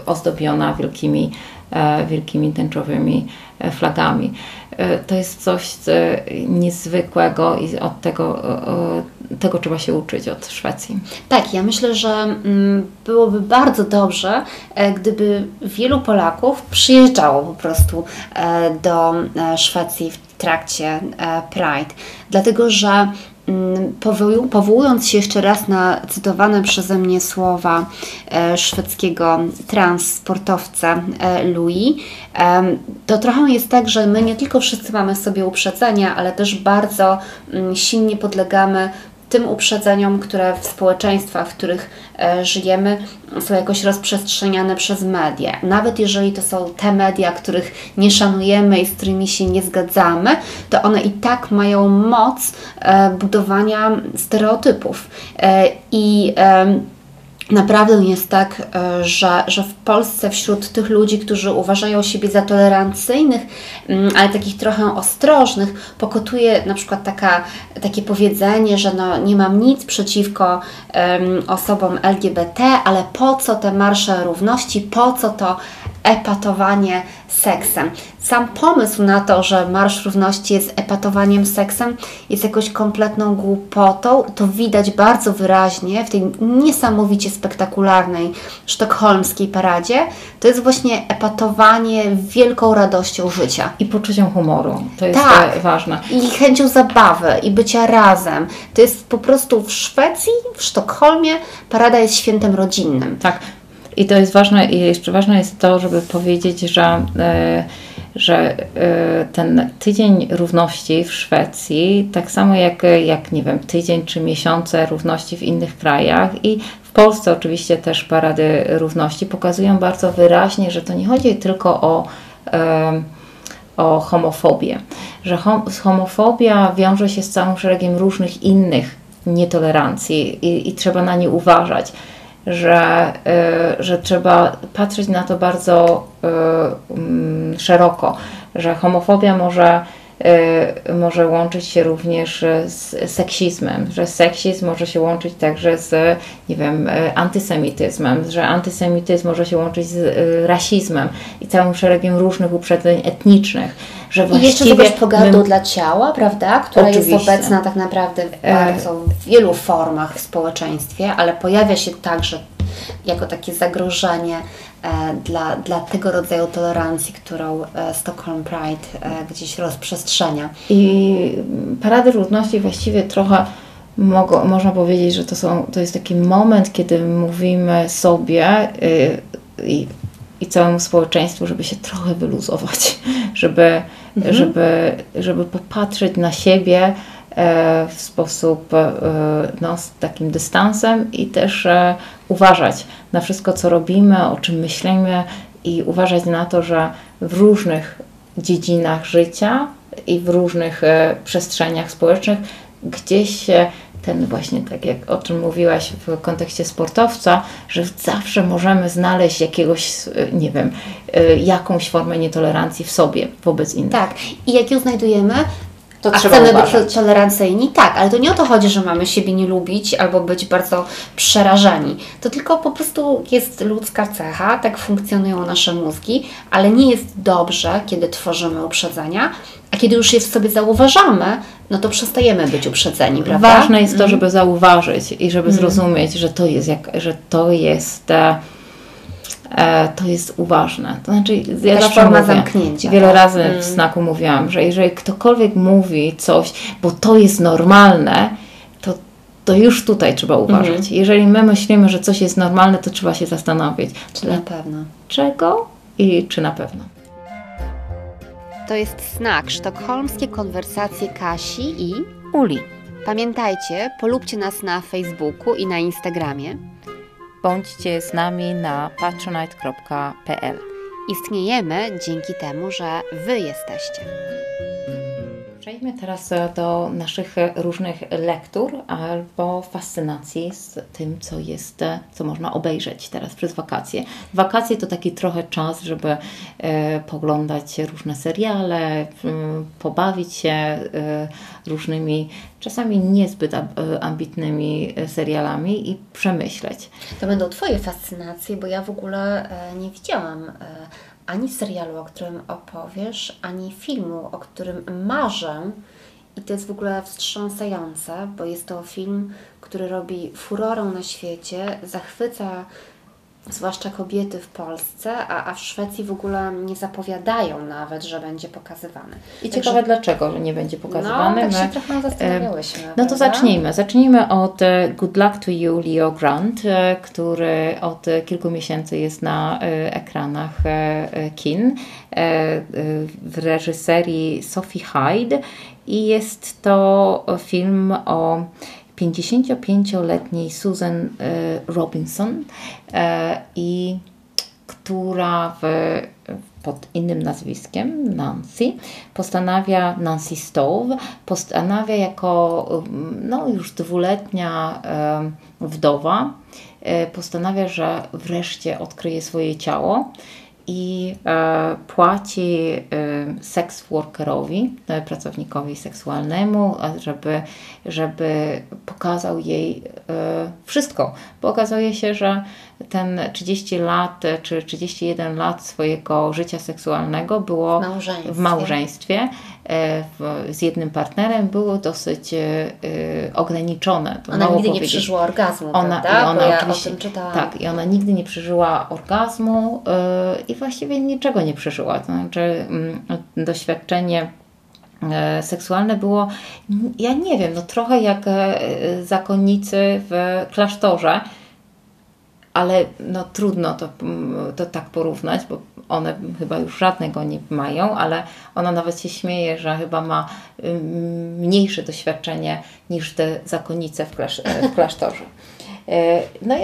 Speaker 1: ozdobiona wielkimi, wielkimi tęczowymi flagami. To jest coś niezwykłego i od tego tego trzeba się uczyć od Szwecji.
Speaker 2: Tak, ja myślę, że mm, byłoby bardzo dobrze, e, gdyby wielu Polaków przyjeżdżało po prostu e, do e, Szwecji w trakcie Pride, dlatego że powołując się jeszcze raz na cytowane przeze mnie słowa szwedzkiego transportowca Louis, to trochę jest tak, że my nie tylko wszyscy mamy sobie uprzedzenia, ale też bardzo mm, silnie podlegamy tym uprzedzeniom, które w społeczeństwach, w których e, żyjemy, są jakoś rozprzestrzeniane przez media. Nawet jeżeli to są te media, których nie szanujemy i z którymi się nie zgadzamy, to one i tak mają moc e, budowania stereotypów. E, I Naprawdę jest tak, e, że, że w Polsce wśród tych ludzi, którzy uważają siebie za tolerancyjnych, mm, ale takich trochę ostrożnych, pokotuje na przykład taka, takie powiedzenie, że no, nie mam nic przeciwko um, osobom LGBT, ale po co te marsze równości, po co to epatowanie seksem. Sam pomysł na to, że Marsz Równości jest epatowaniem seksem, jest jakoś kompletną głupotą. To widać bardzo wyraźnie w tej niesamowicie spektakularnej sztokholmskiej paradzie. To jest właśnie epatowanie wielką radością życia.
Speaker 1: I poczuciem humoru. To jest tak. ważne.
Speaker 2: I chęcią zabawy i bycia razem. To jest po prostu w Szwecji, w Sztokholmie parada jest świętem rodzinnym.
Speaker 1: Tak. I to jest ważne, i jeszcze ważne jest to, żeby powiedzieć, że, e, że e, ten tydzień równości w Szwecji, tak samo jak, jak nie wiem, tydzień czy miesiące równości w innych krajach i w Polsce oczywiście też parady równości pokazują bardzo wyraźnie, że to nie chodzi tylko o o homofobię, że hom homofobia wiąże się z całym szeregiem różnych innych nietolerancji i, i trzeba na nie uważać, że, y, że trzeba patrzeć na to bardzo y, y, szeroko, że homofobia może może łączyć się również z seksizmem, że seksizm może się łączyć także z, nie wiem, y, antysemityzmem, że antysemityzm może się łączyć z y, rasizmem i całym szeregiem różnych uprzedzeń etnicznych. Że
Speaker 2: I jeszcze czegoś pogardą my... dla ciała, prawda? Która Oczywiście. jest obecna tak naprawdę w e, bardzo w wielu formach w społeczeństwie, ale pojawia się także jako takie zagrożenie E, dla, dla tego rodzaju tolerancji, którą e, Stockholm Pride e, gdzieś rozprzestrzenia.
Speaker 1: I Parady Ludności właściwie trochę mogą, można powiedzieć, że to, są, to jest taki moment, kiedy mówimy sobie i, i całemu społeczeństwu, żeby się trochę wyluzować, żeby, mhm. żeby, żeby popatrzeć na siebie w sposób no, z takim dystansem i też uważać na wszystko, co robimy, o czym myślimy i uważać na to, że w różnych dziedzinach życia i w różnych e, przestrzeniach społecznych gdzieś ten właśnie, tak jak o czym mówiłaś w kontekście sportowca, że zawsze możemy znaleźć jakiegoś, e, nie wiem, e, jakąś formę nietolerancji w sobie wobec innych.
Speaker 2: Tak, i jak ją znajdujemy, to A chcemy uważać. być tolerancyjni? Tak, ale to nie o to chodzi, że mamy siebie nie lubić albo być bardzo przerażeni. To tylko po prostu jest ludzka cecha, tak funkcjonują nasze mózgi, ale nie jest dobrze, kiedy tworzymy uprzedzenia, a kiedy już je w sobie zauważamy, no to przestajemy być uprzedzeni, prawda?
Speaker 1: Ważne jest to, mhm. żeby zauważyć i żeby mm. zrozumieć, że to jest, jak, że to jest E, to jest uważne. To znaczy,
Speaker 2: ja zawsze forma mówię, zamknięcia.
Speaker 1: Wiele tak? razy w mm. znaku mówiłam, że jeżeli ktokolwiek mówi coś, bo to jest normalne, to, to już tutaj trzeba uważać. Mm. Jeżeli my myślimy, że coś jest normalne, to trzeba się zastanowić.
Speaker 2: Czy na pewno?
Speaker 1: Czego i czy na pewno?
Speaker 2: To jest znak sztokholmskie konwersacje Kasi i Uli. Pamiętajcie, polubcie nas na Facebooku i na Instagramie.
Speaker 1: Bądźcie z nami na patronite.pl.
Speaker 2: Istniejemy dzięki temu, że Wy jesteście.
Speaker 1: Przejdźmy teraz do naszych różnych lektur albo fascynacji z tym, co jest, co można obejrzeć teraz przez wakacje. Wakacje to taki trochę czas, żeby e, poglądać różne seriale, pobawić się e, różnymi, czasami niezbyt e, ambitnymi serialami i przemyśleć.
Speaker 2: To będą Twoje fascynacje, bo ja w ogóle nie widziałam ani serialu, o którym opowiesz, ani filmu, o którym marzę. I to jest w ogóle wstrząsające, bo jest to film, który robi furorę na świecie, zachwyca zwłaszcza kobiety w Polsce, a, a w Szwecji w ogóle nie zapowiadają nawet, że będzie pokazywany.
Speaker 1: I Także, ciekawe dlaczego, że nie będzie pokazywany.
Speaker 2: No, tak się trochę zastanawiałyśmy.
Speaker 1: No to zacznijmy. Zacznijmy od e, Good Luck to You Leo Grant, e, który od kilku miesięcy jest na e, ekranach kin w reżyserii Sophie Hyde i jest to film o 55-letniej Susan y, Robinson e, i która w, pod innym nazwiskiem, Nancy, postanawia, Nancy Stowe, postanawia jako no, już dwuletnia e, wdowa, e, postanawia, że wreszcie odkryje swoje ciało i e, płaci e, seks workerowi, e, pracownikowi seksualnemu, żeby, żeby pokazał jej wszystko. Bo okazuje się, że ten 30 lat czy 31 lat swojego życia seksualnego było
Speaker 2: małżeństwie.
Speaker 1: w małżeństwie e, w, z jednym partnerem było dosyć e, ograniczone.
Speaker 2: To ona nigdy powiedzieć. nie przeżyła orgazmu, ona, prawda? I ona ja oczywiście,
Speaker 1: Tak, i ona nigdy nie przeżyła orgazmu e, i właściwie niczego nie przeżyła. To znaczy mm, doświadczenie seksualne było, ja nie wiem, no trochę jak zakonnicy w klasztorze, ale no trudno to, to tak porównać, bo one chyba już żadnego nie mają, ale ona nawet się śmieje, że chyba ma mniejsze doświadczenie niż te zakonnice w, klasz w klasztorze. E, no i,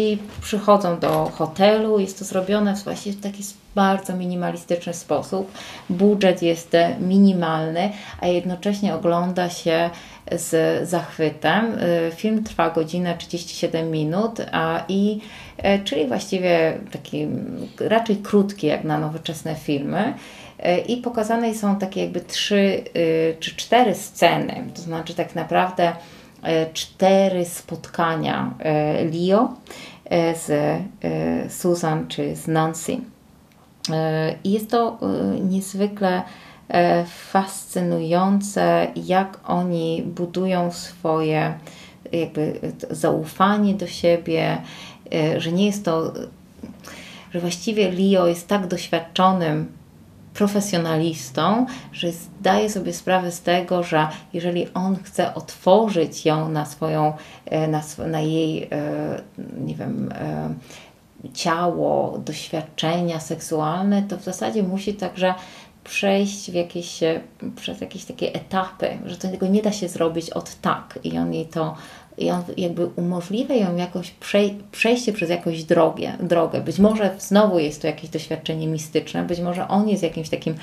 Speaker 1: i przychodzą do hotelu, jest to zrobione właśnie w taki bardzo minimalistyczny sposób. Budżet jest minimalny, a jednocześnie ogląda się z zachwytem. Film trwa godzinę 37 minut, a i czyli właściwie taki raczej krótki jak na nowoczesne filmy. I pokazane są takie jakby trzy czy cztery sceny, to znaczy tak naprawdę cztery spotkania Leo z Susan czy z Nancy. I jest to niezwykle fascynujące, jak oni budują swoje jakby zaufanie do siebie, że nie jest to, że właściwie Leo jest tak doświadczonym profesjonalistą, że zdaje sobie sprawę z tego, że jeżeli on chce otworzyć ją na swoją, na, na jej, nie wiem, ciało, doświadczenia seksualne, to w zasadzie musi także przejść w jakieś, przez jakieś takie etapy, że tego nie da się zrobić od tak i on jej to i on jakby umożliwia ją jakoś przej przejście przez jakąś drogę, drogę. Być może znowu jest to jakieś doświadczenie mistyczne, być może on jest jakimś takim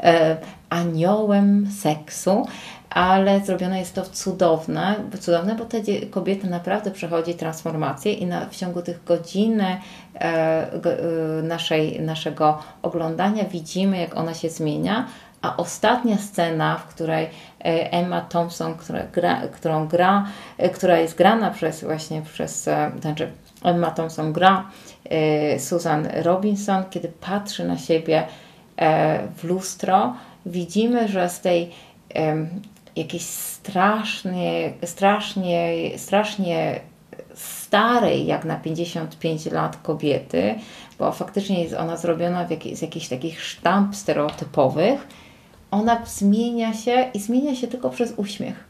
Speaker 1: e, aniołem seksu, ale zrobione jest to cudowne, cudowne bo te kobiety naprawdę przechodzi transformację i na, w ciągu tych godzin e, e, naszej, naszego oglądania widzimy, jak ona się zmienia, a ostatnia scena, w której e, Emma Thompson, która gra, którą gra, e, która jest grana przez właśnie przez, e, znaczy Emma Thompson gra Susan Robinson, kiedy patrzy na siebie w lustro, widzimy, że z tej jakiejś strasznie, strasznie, strasznie starej, jak na 55 lat kobiety, bo faktycznie jest ona zrobiona w z jakichś takich sztamp stereotypowych, ona zmienia się i zmienia się tylko przez uśmiech.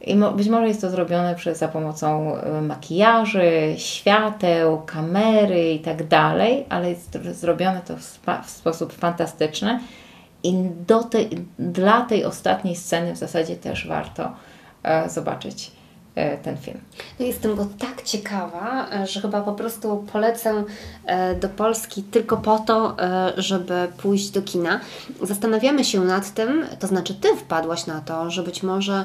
Speaker 1: I być może jest to zrobione przez, za pomocą y, makijaży, świateł, kamery i tak dalej, ale jest zrobione to w, w sposób fantastyczny. I do tej, dla tej ostatniej sceny w zasadzie też warto e, zobaczyć ten film.
Speaker 2: No jestem go tak ciekawa, e, że chyba po prostu polecę e, do Polski tylko po to, żeby pójść do kina. Zastanawiamy się nad tym, to znaczy Ty wpadłaś na to, że być może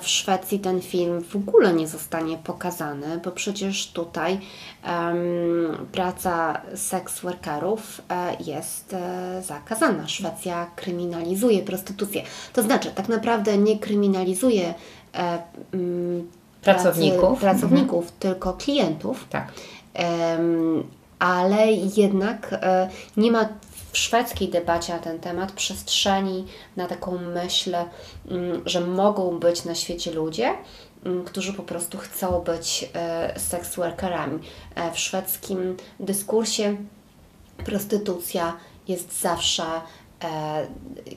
Speaker 2: w Szwecji ten film w ogóle nie zostanie pokazany, bo przecież tutaj um, praca seks workerów jest zakazana. Szwecja kryminalizuje prostytucję. To znaczy, tak naprawdę nie kryminalizuje
Speaker 1: pracowników,
Speaker 2: pracowników mhm. tylko klientów.
Speaker 1: Tak.
Speaker 2: ale jednak e, nie ma w szwedzkiej debacie na ten temat przestrzeni na taką myśl, mm, że mogą być na świecie ludzie, mm, którzy po prostu chcą być e, sex workerami. E, w szwedzkim dyskursie prostytucja jest zawsze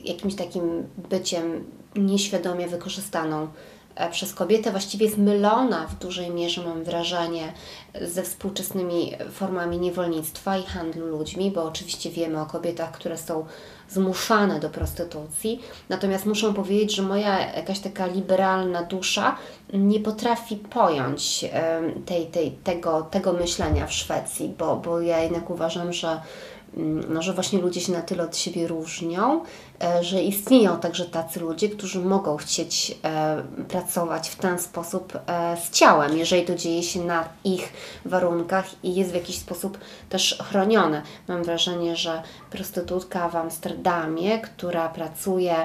Speaker 2: jakimś takim byciem nieświadomie wykorzystaną E, przez kobietę właściwie jest mylona w dużej mierze, mam wrażenie, ze współczesnymi formami niewolnictwa i handlu ludźmi, bo oczywiście wiemy o kobietach, które są zmuszane do prostytucji. Natomiast muszę powiedzieć, że moja jakaś taka liberalna dusza nie potrafi pojąć tej, tej, tego, tego myślenia w Szwecji, bo, bo ja jednak uważam, że no, że właśnie ludzie się na tyle od siebie różnią, e, że istnieją także tacy ludzie, którzy mogą chcieć e, pracować w ten sposób e, z ciałem, jeżeli to dzieje się na ich warunkach i jest w jakiś sposób też chronione. Mam wrażenie, że prostytutka w Amsterdamie, która pracuje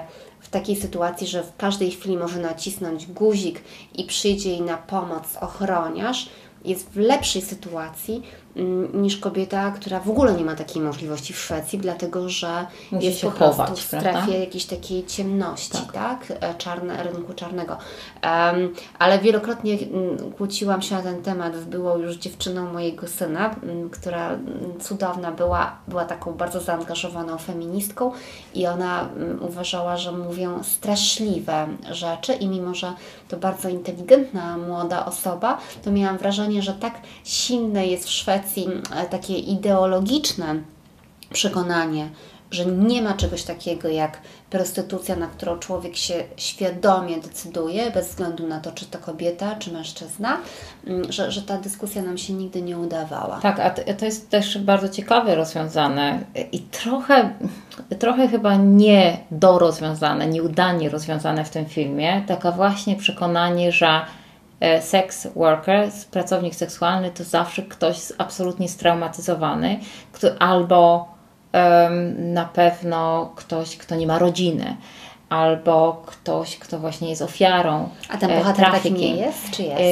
Speaker 2: w takiej sytuacji, że w każdej chwili może nacisnąć guzik i przyjdzie jej na pomoc ochroniarz, jest w lepszej sytuacji mm, niż kobieta, która w ogóle nie ma takiej możliwości w Szwecji, dlatego że
Speaker 1: Musi
Speaker 2: jest po prostu
Speaker 1: chować,
Speaker 2: w strefie prawda? jakiejś takiej ciemności, tak? tak? E, czarne, rynku czarnego. Um, ale wielokrotnie mm, kłóciłam się na ten temat z byłą już dziewczyną mojego syna, mm, która cudowna była, była taką bardzo zaangażowaną feministką i ona uważała, że mówią straszliwe rzeczy i mimo, że to bardzo inteligentna młoda osoba, to miałam wrażenie, że tak silne jest w Szwecji e, takie ideologiczne przekonanie, że nie ma czegoś takiego jak prostytucja, na którą człowiek się świadomie decyduje, bez względu na to, czy to kobieta, czy mężczyzna, mm, że, że ta dyskusja nam się nigdy nie udawała.
Speaker 1: Tak, a to jest też bardzo ciekawe rozwiązane i trochę, trochę chyba nie dorozwiązane, nieudanie rozwiązane w tym filmie. Taka właśnie przekonanie, że sex worker, pracownik seksualny to zawsze ktoś absolutnie straumatyzowany, kto, albo na pewno ktoś, kto nie ma rodziny, albo ktoś, kto właśnie jest ofiarą.
Speaker 2: A ten bohater taki nie jest, czy jest?
Speaker 1: E,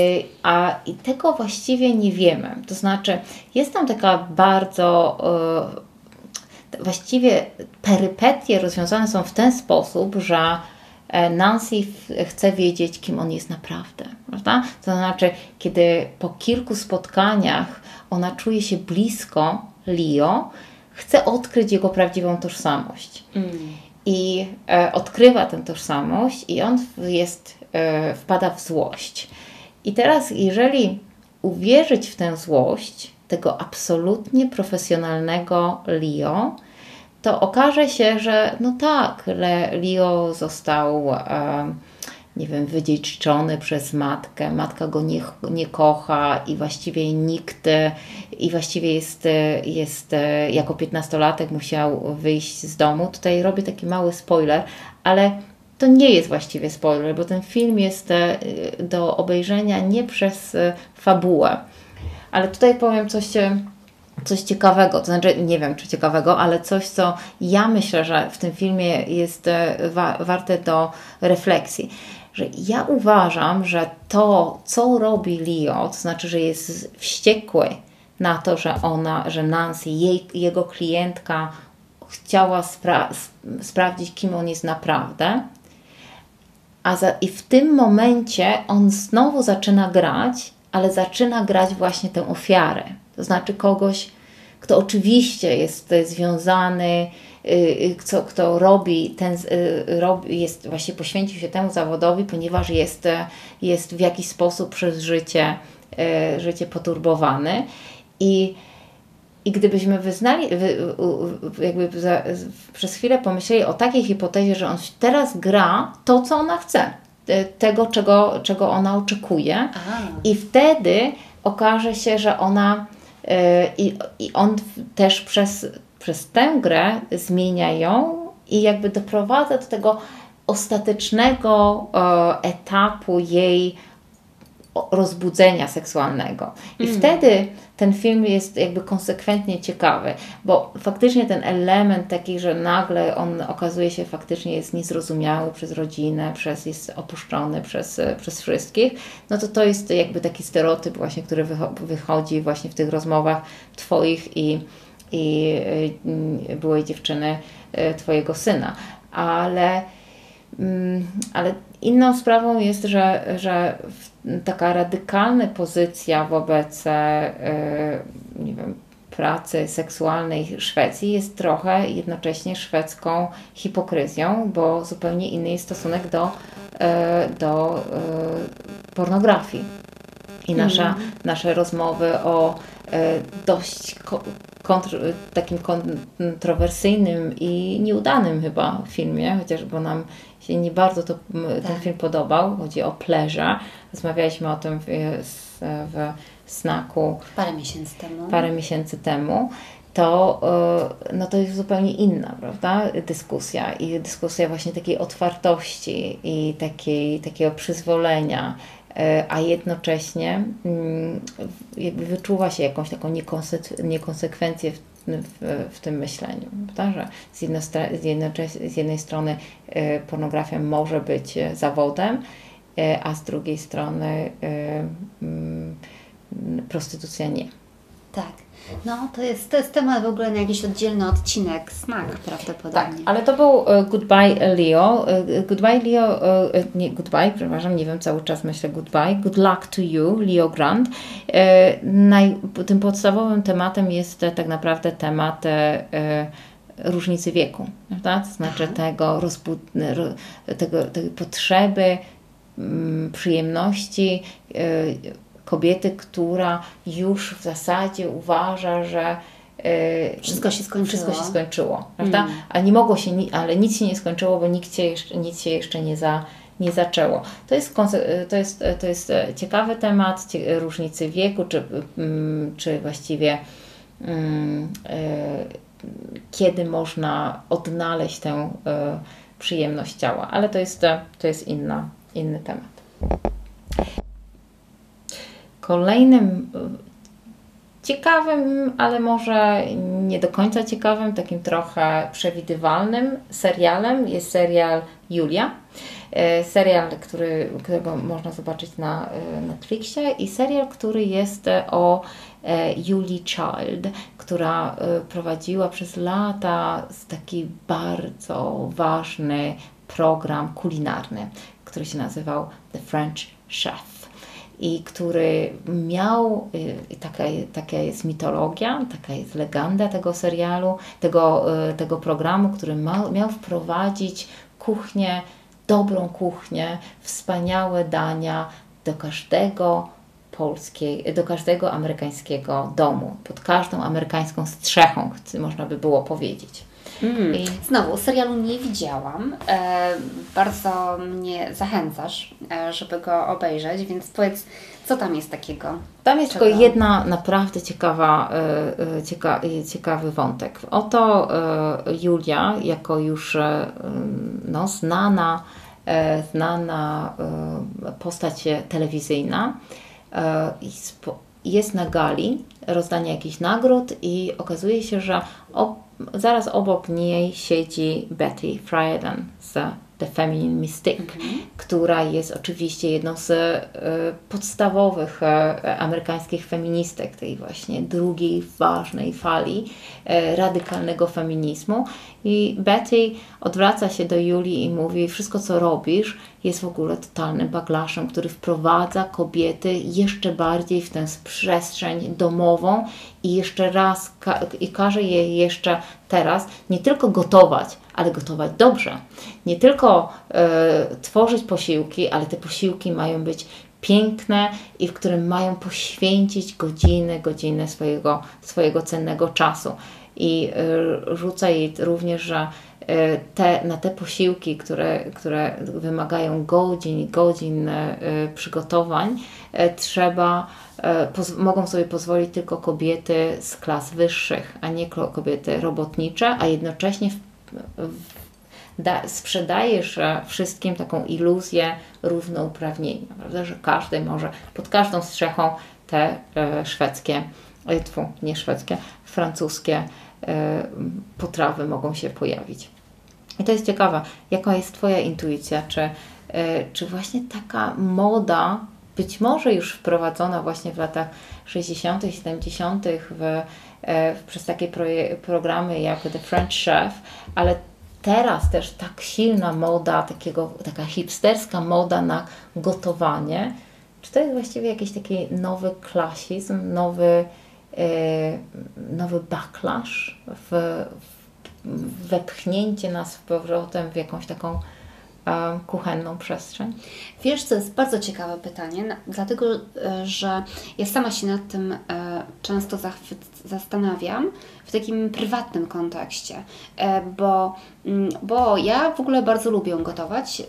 Speaker 1: a i tego właściwie nie wiemy. To znaczy, jest tam taka bardzo. E, właściwie perypetie rozwiązane są w ten sposób, że e, Nancy chce wiedzieć, kim on jest naprawdę, prawda? To znaczy, kiedy po kilku spotkaniach ona czuje się blisko Leo, chce odkryć jego prawdziwą tożsamość. Mm. I e, odkrywa tę tożsamość, i on jest, e, wpada w złość. I teraz, jeżeli uwierzyć w tę złość tego absolutnie profesjonalnego Leo, to okaże się, że no tak, Leo został. E, nie wiem, wydziedzczony przez matkę, matka go nie, nie kocha i właściwie nikt, i właściwie jest, jest jako piętnastolatek musiał wyjść z domu. Tutaj robię taki mały spoiler, ale to nie jest właściwie spoiler, bo ten film jest e, do obejrzenia nie przez e, fabułę. Ale tutaj powiem coś e, coś ciekawego, to znaczy nie wiem czy ciekawego, ale coś, co ja myślę, że w tym filmie jest wa warte do refleksji że ja uważam, że to, co robi Leo, to znaczy, że jest wściekły na to, że ona, że Nancy, jej, jego klientka chciała spra sprawdzić, kim on jest naprawdę. A za, I w tym momencie on znowu zaczyna grać, ale zaczyna grać właśnie tę ofiarę. To znaczy kogoś, kto oczywiście jest związany Y, kto, kto robi ten, y, robi, jest, właśnie poświęcił się temu zawodowi, ponieważ jest, jest w jakiś sposób przez życie, y, życie poturbowany i i gdybyśmy wyznali, jakby za, przez chwilę pomyśleli o takiej hipotezie, że on teraz gra to, co ona chce, tego, czego, czego ona oczekuje, Aha. i wtedy okaże się, że ona i, i on też przez przez tę grę zmienia ją i jakby doprowadza do tego ostatecznego e, etapu jej rozbudzenia seksualnego. I mm. wtedy ten film jest jakby konsekwentnie ciekawy, bo faktycznie ten element taki, że nagle on okazuje się faktycznie jest niezrozumiały przez rodzinę, przez jest opuszczony przez, przez wszystkich, no to to jest jakby taki stereotyp właśnie, który wychodzi właśnie w tych rozmowach Twoich i i y, byłej dziewczyny y, Twojego syna. Ale, mm, ale inną sprawą jest, że, że taka radykalna pozycja wobec y, nie wiem, pracy seksualnej Szwecji jest trochę jednocześnie szwedzką hipokryzją, bo zupełnie inny jest stosunek do, do pornografii. I nasza, mm. nasze rozmowy o dość kontr, takim kontrowersyjnym i nieudanym chyba filmie, chociaż bo nam się nie bardzo to, tak. ten film podobał. Chodzi o Pleasure. Rozmawialiśmy o tym w, w snaku
Speaker 2: parę miesięcy temu.
Speaker 1: Parę miesięcy temu to, e, no to jest zupełnie inna, prawda, dyskusja i dyskusja właśnie takiej otwartości i takiej, takiego przyzwolenia E, a jednocześnie mm, jakby wyczuwa się jakąś taką niekonsekwencję w, w, w tym myśleniu. Prawda? Że z, z jednej strony e, pornografia może być e, zawodem, a z drugiej strony mm, prostytucja nie.
Speaker 2: Tak. No, to jest, to jest temat w ogóle na jakiś oddzielny odcinek, smak prawdopodobnie. Tak,
Speaker 1: ale to był e, Goodbye Leo. E, goodbye Leo, e, nie Goodbye, przepraszam, nie wiem, cały czas myślę Goodbye. Good luck to you, Leo Grant. Naj, tym podstawowym tematem jest tak naprawdę temat różnicy wieku, prawda? To znaczy tego, rozbud, tego, tej potrzeby, mm, przyjemności, kobiety, która już w zasadzie uważa, że e,
Speaker 2: Wszystko się skończyło.
Speaker 1: Wszystko się skończyło, prawda? Mm. A nie mogło się, ale nic się nie skończyło, bo nikt się jeszcze, nic się jeszcze nie, za, nie zaczęło. To jest, to jest, to jest ciekawy temat, różnicy wieku, czy, mm, czy właściwie mm, kiedy można odnaleźć tę przyjemność ciała, ale to jest, to jest inna, inny temat. Kolejnym ciekawym, ale może nie do końca ciekawym, takim trochę przewidywalnym serialem jest serial Julia. E, serial, który, którego można zobaczyć na e, Netflixie i serial, który jest o Julie Child, która prowadziła przez lata taki bardzo ważny program kulinarny, który się nazywał The French Chef i który miał, y, taka, taka jest mitologia, taka jest legenda tego serialu, tego, y, tego programu, który ma, miał wprowadzić kuchnię, dobrą kuchnię, wspaniałe dania do każdego polskiej, do każdego amerykańskiego domu, pod każdą amerykańską strzechą, można by było powiedzieć.
Speaker 2: Mm. I... Znowu, serialu nie widziałam. E, bardzo mnie zachęcasz, e, żeby go obejrzeć, więc powiedz, co tam jest takiego?
Speaker 1: Tam jest Czego? tylko jedna naprawdę ciekawa, e, e cieka, e, ciekawy wątek. Oto e, Julia, jako już no, znana, znana postać telewizyjna, jest na gali rozdania jakichś nagród i okazuje się, że zaraz obok niej siedzi Betty Friedan z The Feminine Mystic, -hmm. która jest oczywiście jedną z e, podstawowych e, amerykańskich feministek tej właśnie drugiej ważnej fali e, radykalnego feminizmu. I Betty odwraca się do Julii i mówi: Wszystko, co robisz, jest w ogóle totalnym baglaszem, który wprowadza kobiety jeszcze bardziej w tę przestrzeń domową i jeszcze raz ka i każe je jeszcze teraz nie tylko gotować, ale gotować dobrze. Nie tylko e, tworzyć posiłki, ale te posiłki mają być piękne i w którym mają poświęcić godziny, godziny swojego, swojego cennego czasu. I rzuca jej również, że e, te, na te posiłki, które, które wymagają godzin godzin przygotowań, trzeba, mogą sobie pozwolić tylko kobiety z klas wyższych, a nie kobiety robotnicze, a jednocześnie w da, sprzedajesz wszystkim taką iluzję równouprawnienia, prawda? że każdy może pod każdą strzechą te e, szwedzkie, e, tfu, nie szwedzkie, francuskie e, potrawy mogą się pojawić. I to jest ciekawe, jaka jest Twoja intuicja, czy, e, czy właśnie taka moda, być może już wprowadzona właśnie w latach 60., 70., w, e, przez takie programy jak The French Chef, ale teraz też tak silna moda, takiego, taka hipsterska moda na gotowanie, czy to jest właściwie jakiś taki nowy klasizm, nowy, e, nowy backlash, w, w, wepchnięcie nas w powrotem w jakąś taką e, kuchenną przestrzeń?
Speaker 2: Wiesz, co jest bardzo ciekawe pytanie, dlatego e, że ja sama się nad tym e, często zastanawiam w takim prywatnym kontekście, e, bo, mm, bo ja w ogóle bardzo lubię gotować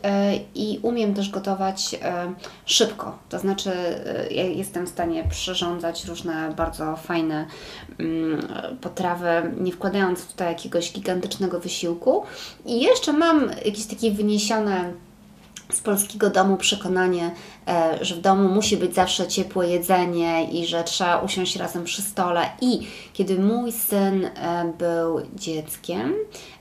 Speaker 2: i umiem też gotować szybko. To znaczy, ja jestem w stanie przyrządzać różne bardzo fajne mm, potrawy, nie wkładając w to jakiegoś gigantycznego wysiłku. I jeszcze mam jakieś takie wyniesione z polskiego domu przekonanie, e, że w domu musi być zawsze ciepłe jedzenie i że trzeba usiąść razem przy stole. I kiedy mój syn e, był dzieckiem,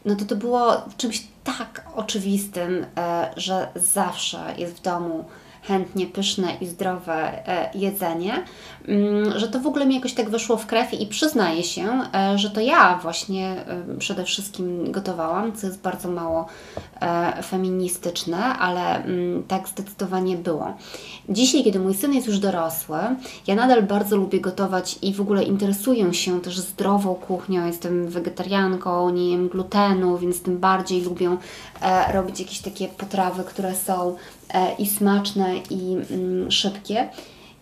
Speaker 2: no to to było czymś tak oczywistym, e, że zawsze jest w domu chętnie pyszne i zdrowe jedzenie, mm, że to w ogóle mi jakoś tak weszło w krew i przyznaję się, że to ja właśnie przede wszystkim gotowałam, co jest bardzo mało E, feministyczne, ale mm, tak zdecydowanie było. Dzisiaj, kiedy mój syn jest już dorosły, ja nadal bardzo lubię gotować i w ogóle interesuję się też zdrową kuchnią. Jestem wegetarianką, nie jem glutenu, więc tym bardziej lubię e, robić jakieś takie potrawy, które są e, i smaczne, i mm, szybkie.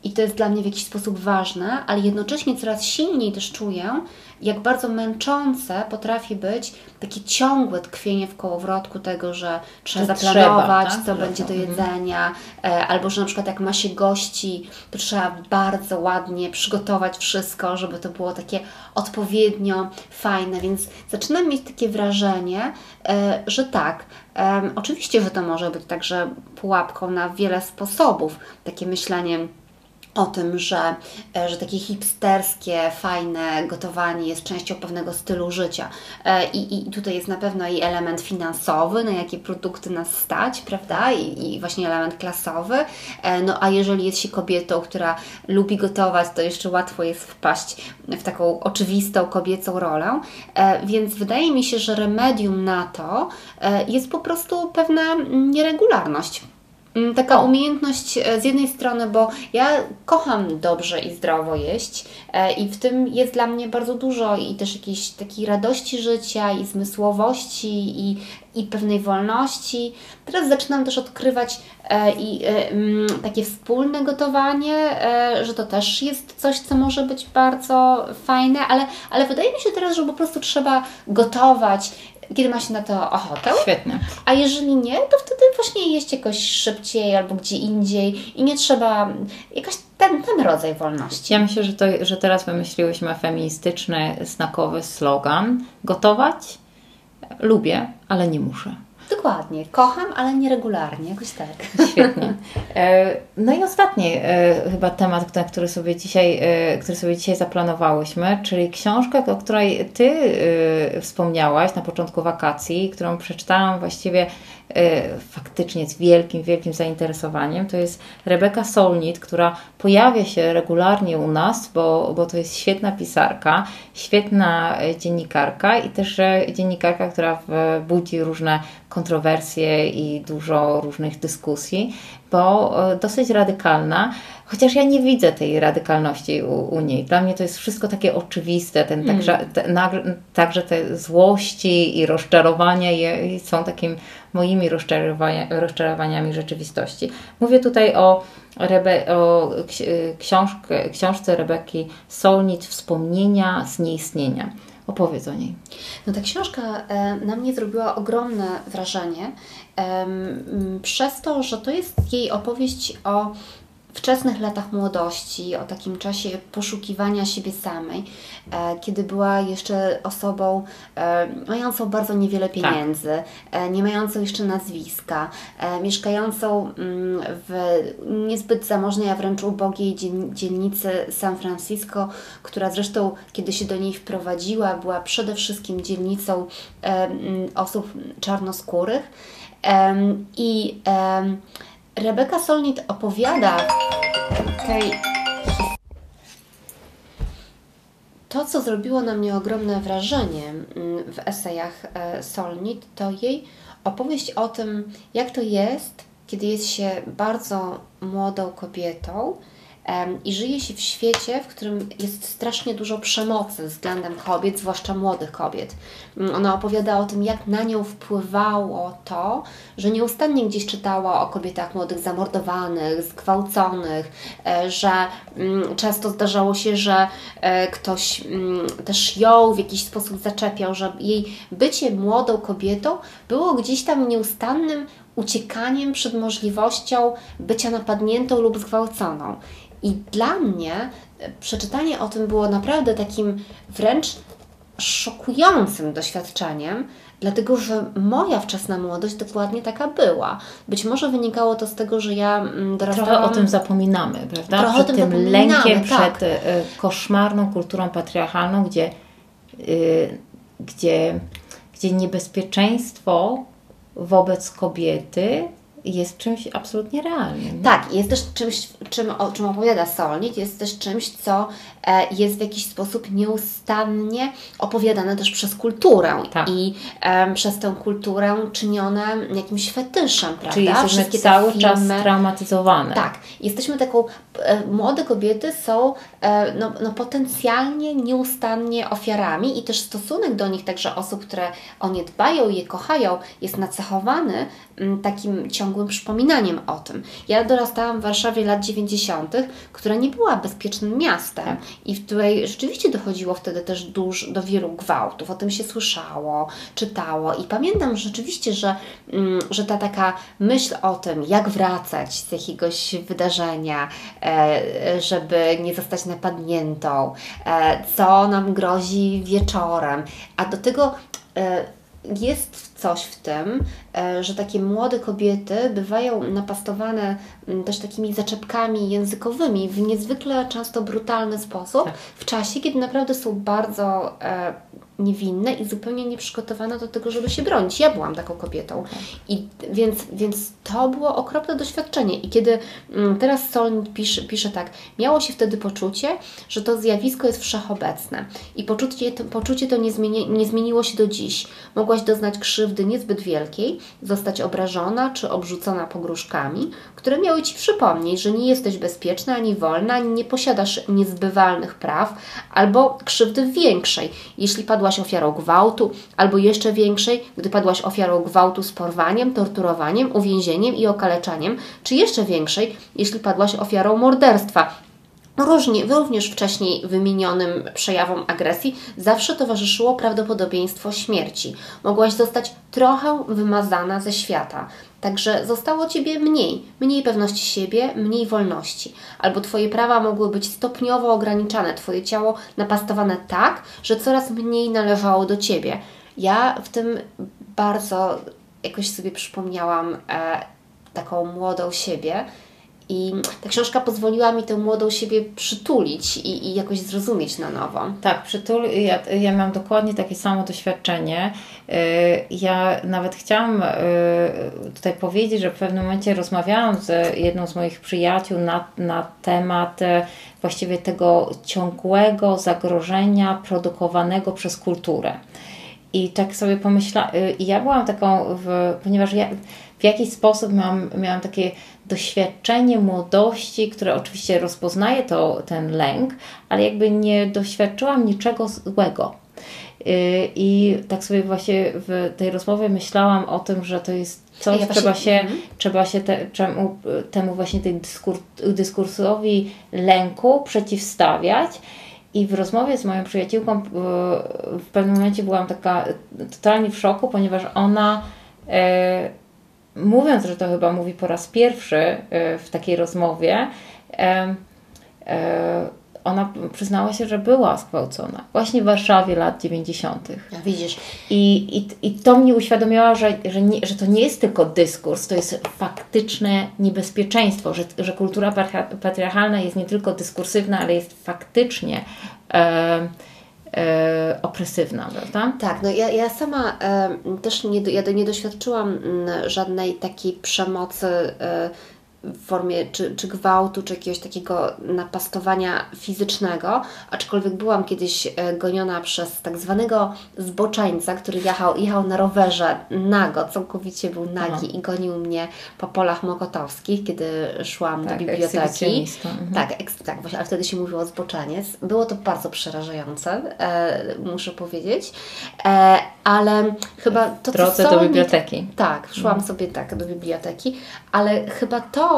Speaker 2: I to jest dla mnie w jakiś sposób ważne, ale jednocześnie coraz silniej też czuję, jak bardzo męczące potrafi być takie ciągłe tkwienie w kołowrotku tego, że trzeba
Speaker 1: Że
Speaker 2: zaplanować,
Speaker 1: trzeba, tak?
Speaker 2: co będzie
Speaker 1: to-
Speaker 2: do
Speaker 1: mhm.
Speaker 2: jedzenia, e, albo że na przykład jak ma się gości, to trzeba bardzo ładnie przygotować wszystko, żeby to było takie odpowiednio fajne, więc zaczynam mieć takie wrażenie, e, że tak, em, oczywiście, że to może być także pułapką na wiele sposobów, takie myślenie o tym, że, e, że takie hipsterskie, fajne gotowanie jest częścią pewnego stylu życia. E, I, I tutaj jest na pewno i element finansowy, na jakie produkty nas stać, prawda? I, i właśnie element klasowy. E, No a jeżeli jest się kobietą, która lubi gotować, to jeszcze łatwo jest wpaść w taką oczywistą kobiecą rolę. Więc wydaje mi się, że remedium na to jest po prostu pewna nieregularność. Mm, Taka umiejętność e, z jednej strony, bo ja kocham dobrze i zdrowo jeść e, i w tym jest dla mnie bardzo dużo i też jakiejś takiej radości życia i zmysłowości i, i pewnej wolności. Teraz zaczynam też odkrywać e, i mm, takie wspólne gotowanie, że to też jest coś, co może być bardzo fajne, ale, ale wydaje mi się teraz, że po prostu trzeba gotować, kiedy ma się na to ochotę.
Speaker 1: Świetnie.
Speaker 2: A jeżeli nie, to wtedy właśnie jeść jakoś szybciej albo gdzie indziej i nie trzeba jakaś ten, ten rodzaj wolności.
Speaker 1: Ja myślę, że, to, że teraz wymyśliłyśmy feministyczny, znakowy slogan. Gotować lubię, ale nie muszę.
Speaker 2: Dokładnie. Kocham, ale nieregularnie, jakoś tak.
Speaker 1: Świetnie. E, No i ostatni e, chyba temat, na który sobie dzisiaj, e, który sobie dzisiaj zaplanowałyśmy, czyli książka, o której Ty wspomniałaś na początku wakacji, którą przeczytałam właściwie faktycznie z wielkim, wielkim zainteresowaniem. To jest Rebeka Solnit, która pojawia się regularnie u nas, bo, bo to jest świetna pisarka, świetna dziennikarka i też dziennikarka, która budzi różne kontrowersje i dużo różnych dyskusji, bo e, dosyć radykalna, chociaż ja nie widzę tej radykalności u, u niej. Dla mnie to jest wszystko takie oczywiste, ten, także, te, nagr- także te złości i rozczarowania je, są takimi moimi rozczarowania, rozczarowaniami rzeczywistości. Mówię tutaj o, Rebe, o ksi- książkę, książce Rebeki Solnit Wspomnienia z nieistnienia. Opowiedz o niej.
Speaker 2: No ta książka e, na mnie zrobiła ogromne wrażenie przez to, że to jest jej opowieść o wczesnych latach młodości, o takim czasie poszukiwania siebie samej, e, kiedy była jeszcze osobą e, mającą bardzo niewiele pieniędzy, e, nie mającą jeszcze nazwiska, mieszkającą mm, w niezbyt zamożnej, a wręcz ubogiej dziel- dzielnicy San Francisco, która zresztą, kiedy się do niej wprowadziła, była przede wszystkim dzielnicą mm, osób czarnoskórych. I Rebeka Solnit opowiada. Tej to, co zrobiło na mnie ogromne wrażenie mm, w esejach e, Solnit, to jej opowieść o tym, jak to jest, kiedy jest się bardzo młodą kobietą i żyje się w świecie, w którym jest strasznie dużo przemocy względem kobiet, zwłaszcza młodych kobiet. Mm, Ona opowiada o tym, jak na nią wpływało to, że nieustannie gdzieś czytała o kobietach młodych zamordowanych, zgwałconych, e, że mm, często zdarzało się, że e, ktoś mm, też ją w jakiś sposób zaczepiał, że jej bycie młodą kobietą było gdzieś tam nieustannym uciekaniem przed możliwością bycia napadniętą lub zgwałconą. I dla mnie e, przeczytanie o tym było naprawdę takim wręcz szokującym doświadczeniem, dlatego że moja wczesna młodość dokładnie taka była. Być może wynikało to z tego, że ja mm, dorastałam...
Speaker 1: Trochę o tym zapominamy, prawda?
Speaker 2: Trochę o
Speaker 1: przed
Speaker 2: tym
Speaker 1: tym
Speaker 2: zapominamy,
Speaker 1: lękiem,
Speaker 2: tak.
Speaker 1: przed y, koszmarną kulturą patriarchalną, gdzie, y, gdzie, gdzie niebezpieczeństwo wobec kobiety jest czymś absolutnie realnym.
Speaker 2: Tak, jest też czymś, czym, o czym opowiada Solnit, jest też czymś, co jest w jakiś sposób nieustannie opowiadane też przez kulturę
Speaker 1: Tak.
Speaker 2: i em, przez tę kulturę czynione jakimś fetyszem, prawda?
Speaker 1: Czyli jesteśmy
Speaker 2: Wszystkie
Speaker 1: cały czas
Speaker 2: filmy-
Speaker 1: traumatyzowane.
Speaker 2: tak, jesteśmy taką, e, młode kobiety są e, no, no, potencjalnie, nieustannie ofiarami i też stosunek do nich, także osób, które o nie dbają i je kochają, jest nacechowany mm, takim ciągłym przypominaniem o tym. Ja dorastałam w Warszawie lat 90 90., która nie była bezpiecznym miastem tak. I w której rzeczywiście dochodziło wtedy też do wielu gwałtów. O tym się słyszało, czytało i pamiętam rzeczywiście, że, mm, że ta taka myśl o tym, jak wracać z jakiegoś wydarzenia, e, żeby nie zostać napadniętą, e, co nam grozi wieczorem, a do tego e, jest coś w tym, e, że takie młode kobiety bywają napastowane mm, też takimi zaczepkami językowymi w niezwykle często brutalny sposób, tak. w czasie, kiedy naprawdę są bardzo e, niewinne i zupełnie nieprzygotowane do tego, żeby się bronić. Ja byłam taką kobietą. I więc, więc to było okropne doświadczenie. I kiedy mm, teraz Soln pisze, pisze tak, miało się wtedy poczucie, że to zjawisko jest wszechobecne. I poczucie, to, poczucie to nie, zmieni, nie zmieniło się do dziś. Mogłaś doznać krzywdy niezbyt wielkiej, zostać obrażona czy obrzucona pogróżkami, które miały Ci przypomnieć, że nie jesteś bezpieczna ani wolna, ani nie posiadasz niezbywalnych praw, albo krzywdy większej, jeśli padłaś padłaś ofiarą gwałtu, albo jeszcze większej, gdy padłaś ofiarą gwałtu z porwaniem, torturowaniem, uwięzieniem i okaleczaniem, czy jeszcze większej, jeśli padłaś ofiarą morderstwa. Różnie, również wcześniej wymienionym przejawom agresji zawsze towarzyszyło prawdopodobieństwo śmierci. Mogłaś zostać trochę wymazana ze świata. Także zostało Ciebie mniej, mniej pewności siebie, mniej wolności. Albo Twoje prawa mogły być stopniowo ograniczane, Twoje ciało napastowane tak, że coraz mniej należało do Ciebie. Ja w tym bardzo jakoś sobie przypomniałam e, taką młodą siebie, i ta książka pozwoliła mi tę młodą siebie przytulić i, i jakoś zrozumieć na nowo.
Speaker 1: Tak, przytul. Ja, ja mam dokładnie takie samo doświadczenie. Y, ja nawet chciałam y, tutaj powiedzieć, że w pewnym momencie rozmawiałam z jedną z moich przyjaciół na, na temat y, właściwie tego ciągłego zagrożenia produkowanego przez kulturę. I tak sobie pomyślałam, i ja byłam taką, w, ponieważ ja w jakiś sposób miałam, miałam takie doświadczenie młodości, które oczywiście rozpoznaje to, ten lęk, ale jakby nie doświadczyłam niczego złego. Y, I tak sobie właśnie w tej rozmowie myślałam o tym, że to jest coś, ja trzeba się, mm. trzeba się te, czemu, temu właśnie tej dyskur, dyskursowi lęku przeciwstawiać. I w rozmowie z moją przyjaciółką y, w pewnym momencie byłam taka totalnie w szoku, ponieważ ona y, mówiąc, że to chyba mówi po raz pierwszy e, w takiej rozmowie, e, ona przyznała się, że była zgwałcona właśnie w Warszawie lat 90.
Speaker 2: Ja widzisz.
Speaker 1: I, i, I to mnie uświadomiło, że, że, nie, że to nie jest tylko dyskurs, to jest faktyczne niebezpieczeństwo, że, że kultura patriarchalna jest nie tylko dyskursywna, ale jest faktycznie. E, opresywna, prawda?
Speaker 2: Tak, no ja, ja sama e, też nie, ja nie doświadczyłam mm, żadnej takiej przemocy e, w formie czy, czy gwałtu, czy jakiegoś takiego napastowania fizycznego, aczkolwiek byłam kiedyś e, goniona przez tak zwanego zboczeńca, który jechał, jechał na rowerze nago, całkowicie był nagi Aha. i gonił mnie po polach mokotowskich, kiedy szłam tak, do biblioteki. Mhm. Tak, tak, właśnie, ale wtedy się mówiło zboczeniec. Było to bardzo przerażające, e, muszę powiedzieć, e, ale chyba to,
Speaker 1: w drodze do biblioteki.
Speaker 2: tak, szłam mhm. sobie tak do biblioteki, ale chyba to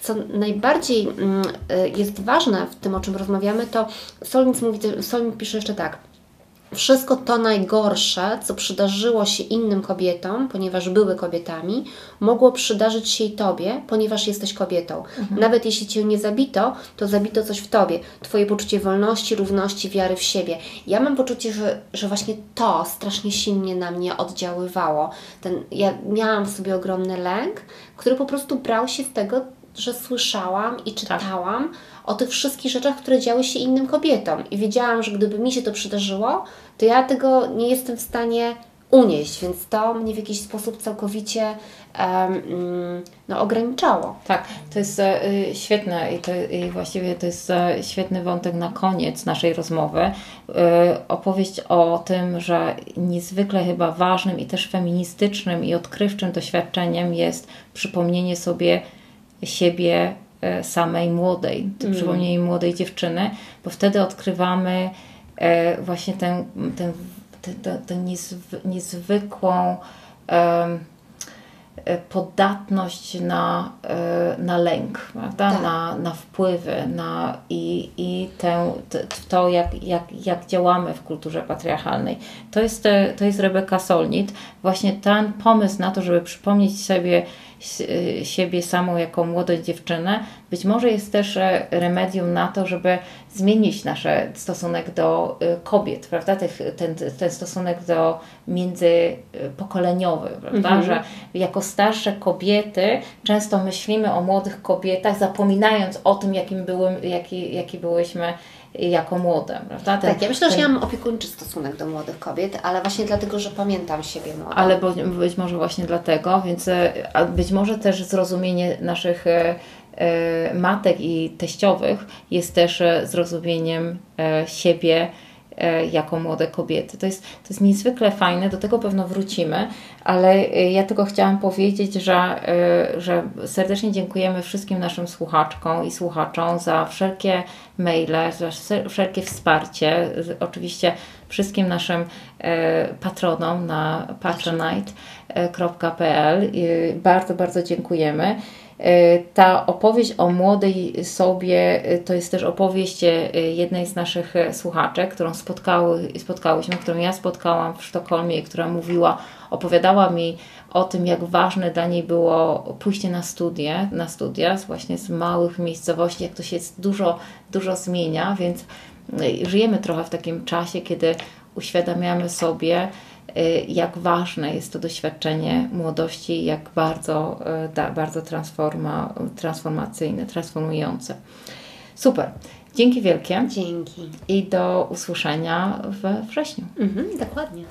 Speaker 2: co najbardziej mm, y, jest ważne w tym, o czym rozmawiamy, to Solnic, mówi, Solnic pisze jeszcze tak. Wszystko to najgorsze, co przydarzyło się innym kobietom, ponieważ były kobietami, mogło przydarzyć się i Tobie, ponieważ jesteś kobietą. Mhm. Nawet jeśli Cię nie zabito, to zabito coś w Tobie. Twoje poczucie wolności, równości, wiary w siebie. Ja mam poczucie, że, że właśnie to strasznie silnie na mnie oddziaływało. Ten, ja miałam w sobie ogromny lęk, który po prostu brał się z tego, że słyszałam i czytałam tak. O tych wszystkich rzeczach, które działy się innym kobietom. I wiedziałam, że gdyby mi się to przydarzyło, to ja tego nie jestem w stanie unieść, więc to mnie w jakiś sposób całkowicie um, no, ograniczało.
Speaker 1: Tak, to jest e, świetne i, to, i właściwie to jest e, świetny wątek na koniec naszej rozmowy. E, opowieść o tym, że niezwykle chyba ważnym i też feministycznym i odkrywczym doświadczeniem jest przypomnienie sobie siebie samej młodej, mm. przypomnienie młodej dziewczyny, bo wtedy odkrywamy e, właśnie tę, tę, tę, tę niezwykłą podatność na, na lęk, prawda? Tak. Na, na wpływy na, i, i tę, to, jak, jak, jak działamy w kulturze patriarchalnej. To jest, to jest Rebeka Solnit. Właśnie ten pomysł na to, żeby przypomnieć sobie siebie samą jako młodą dziewczynę, być może jest też e, remedium na to, żeby zmienić nasz stosunek do e, kobiet, prawda? Ten, ten stosunek do międzypokoleniowy, prawda? Mhm. Że jako starsze kobiety często myślimy o młodych kobietach, zapominając o tym, jakim były, jaki, jaki byłyśmy jako młode, prawda?
Speaker 2: Ten, tak, ja myślę, ten... że ja mam opiekuńczy stosunek do młodych kobiet, ale właśnie dlatego, że pamiętam siebie młodą.
Speaker 1: Ale bo, być może właśnie dlatego, więc e, być może też zrozumienie naszych e, e, matek i teściowych jest też zrozumieniem siebie, jako młode kobiety. To jest, to jest niezwykle fajne, do tego pewno wrócimy, ale e, ja tylko chciałam powiedzieć, że, e, że serdecznie dziękujemy wszystkim naszym słuchaczkom i słuchaczom za wszelkie maile, za wszelkie wsparcie. Oczywiście wszystkim naszym patronom na patronite.pl. Bardzo, bardzo dziękujemy. E, ta opowieść o młodej sobie e, to jest też opowieść e, jednej z naszych słuchaczek, którą spotkały, spotkałyśmy, którą ja spotkałam w Sztokholmie, która mówiła, opowiadała mi o tym, jak ważne dla niej było pójście na studia, na studia właśnie z małych miejscowości, jak to się dużo, dużo zmienia, więc żyjemy trochę w takim czasie, kiedy uświadamiamy sobie, jak ważne jest to doświadczenie młodości, jak bardzo, y, bardzo transforma, transformacyjne, transformujące. Super. Dzięki wielkie.
Speaker 2: Dzięki.
Speaker 1: I do usłyszenia we wrześniu.
Speaker 2: Mhm, dokładnie.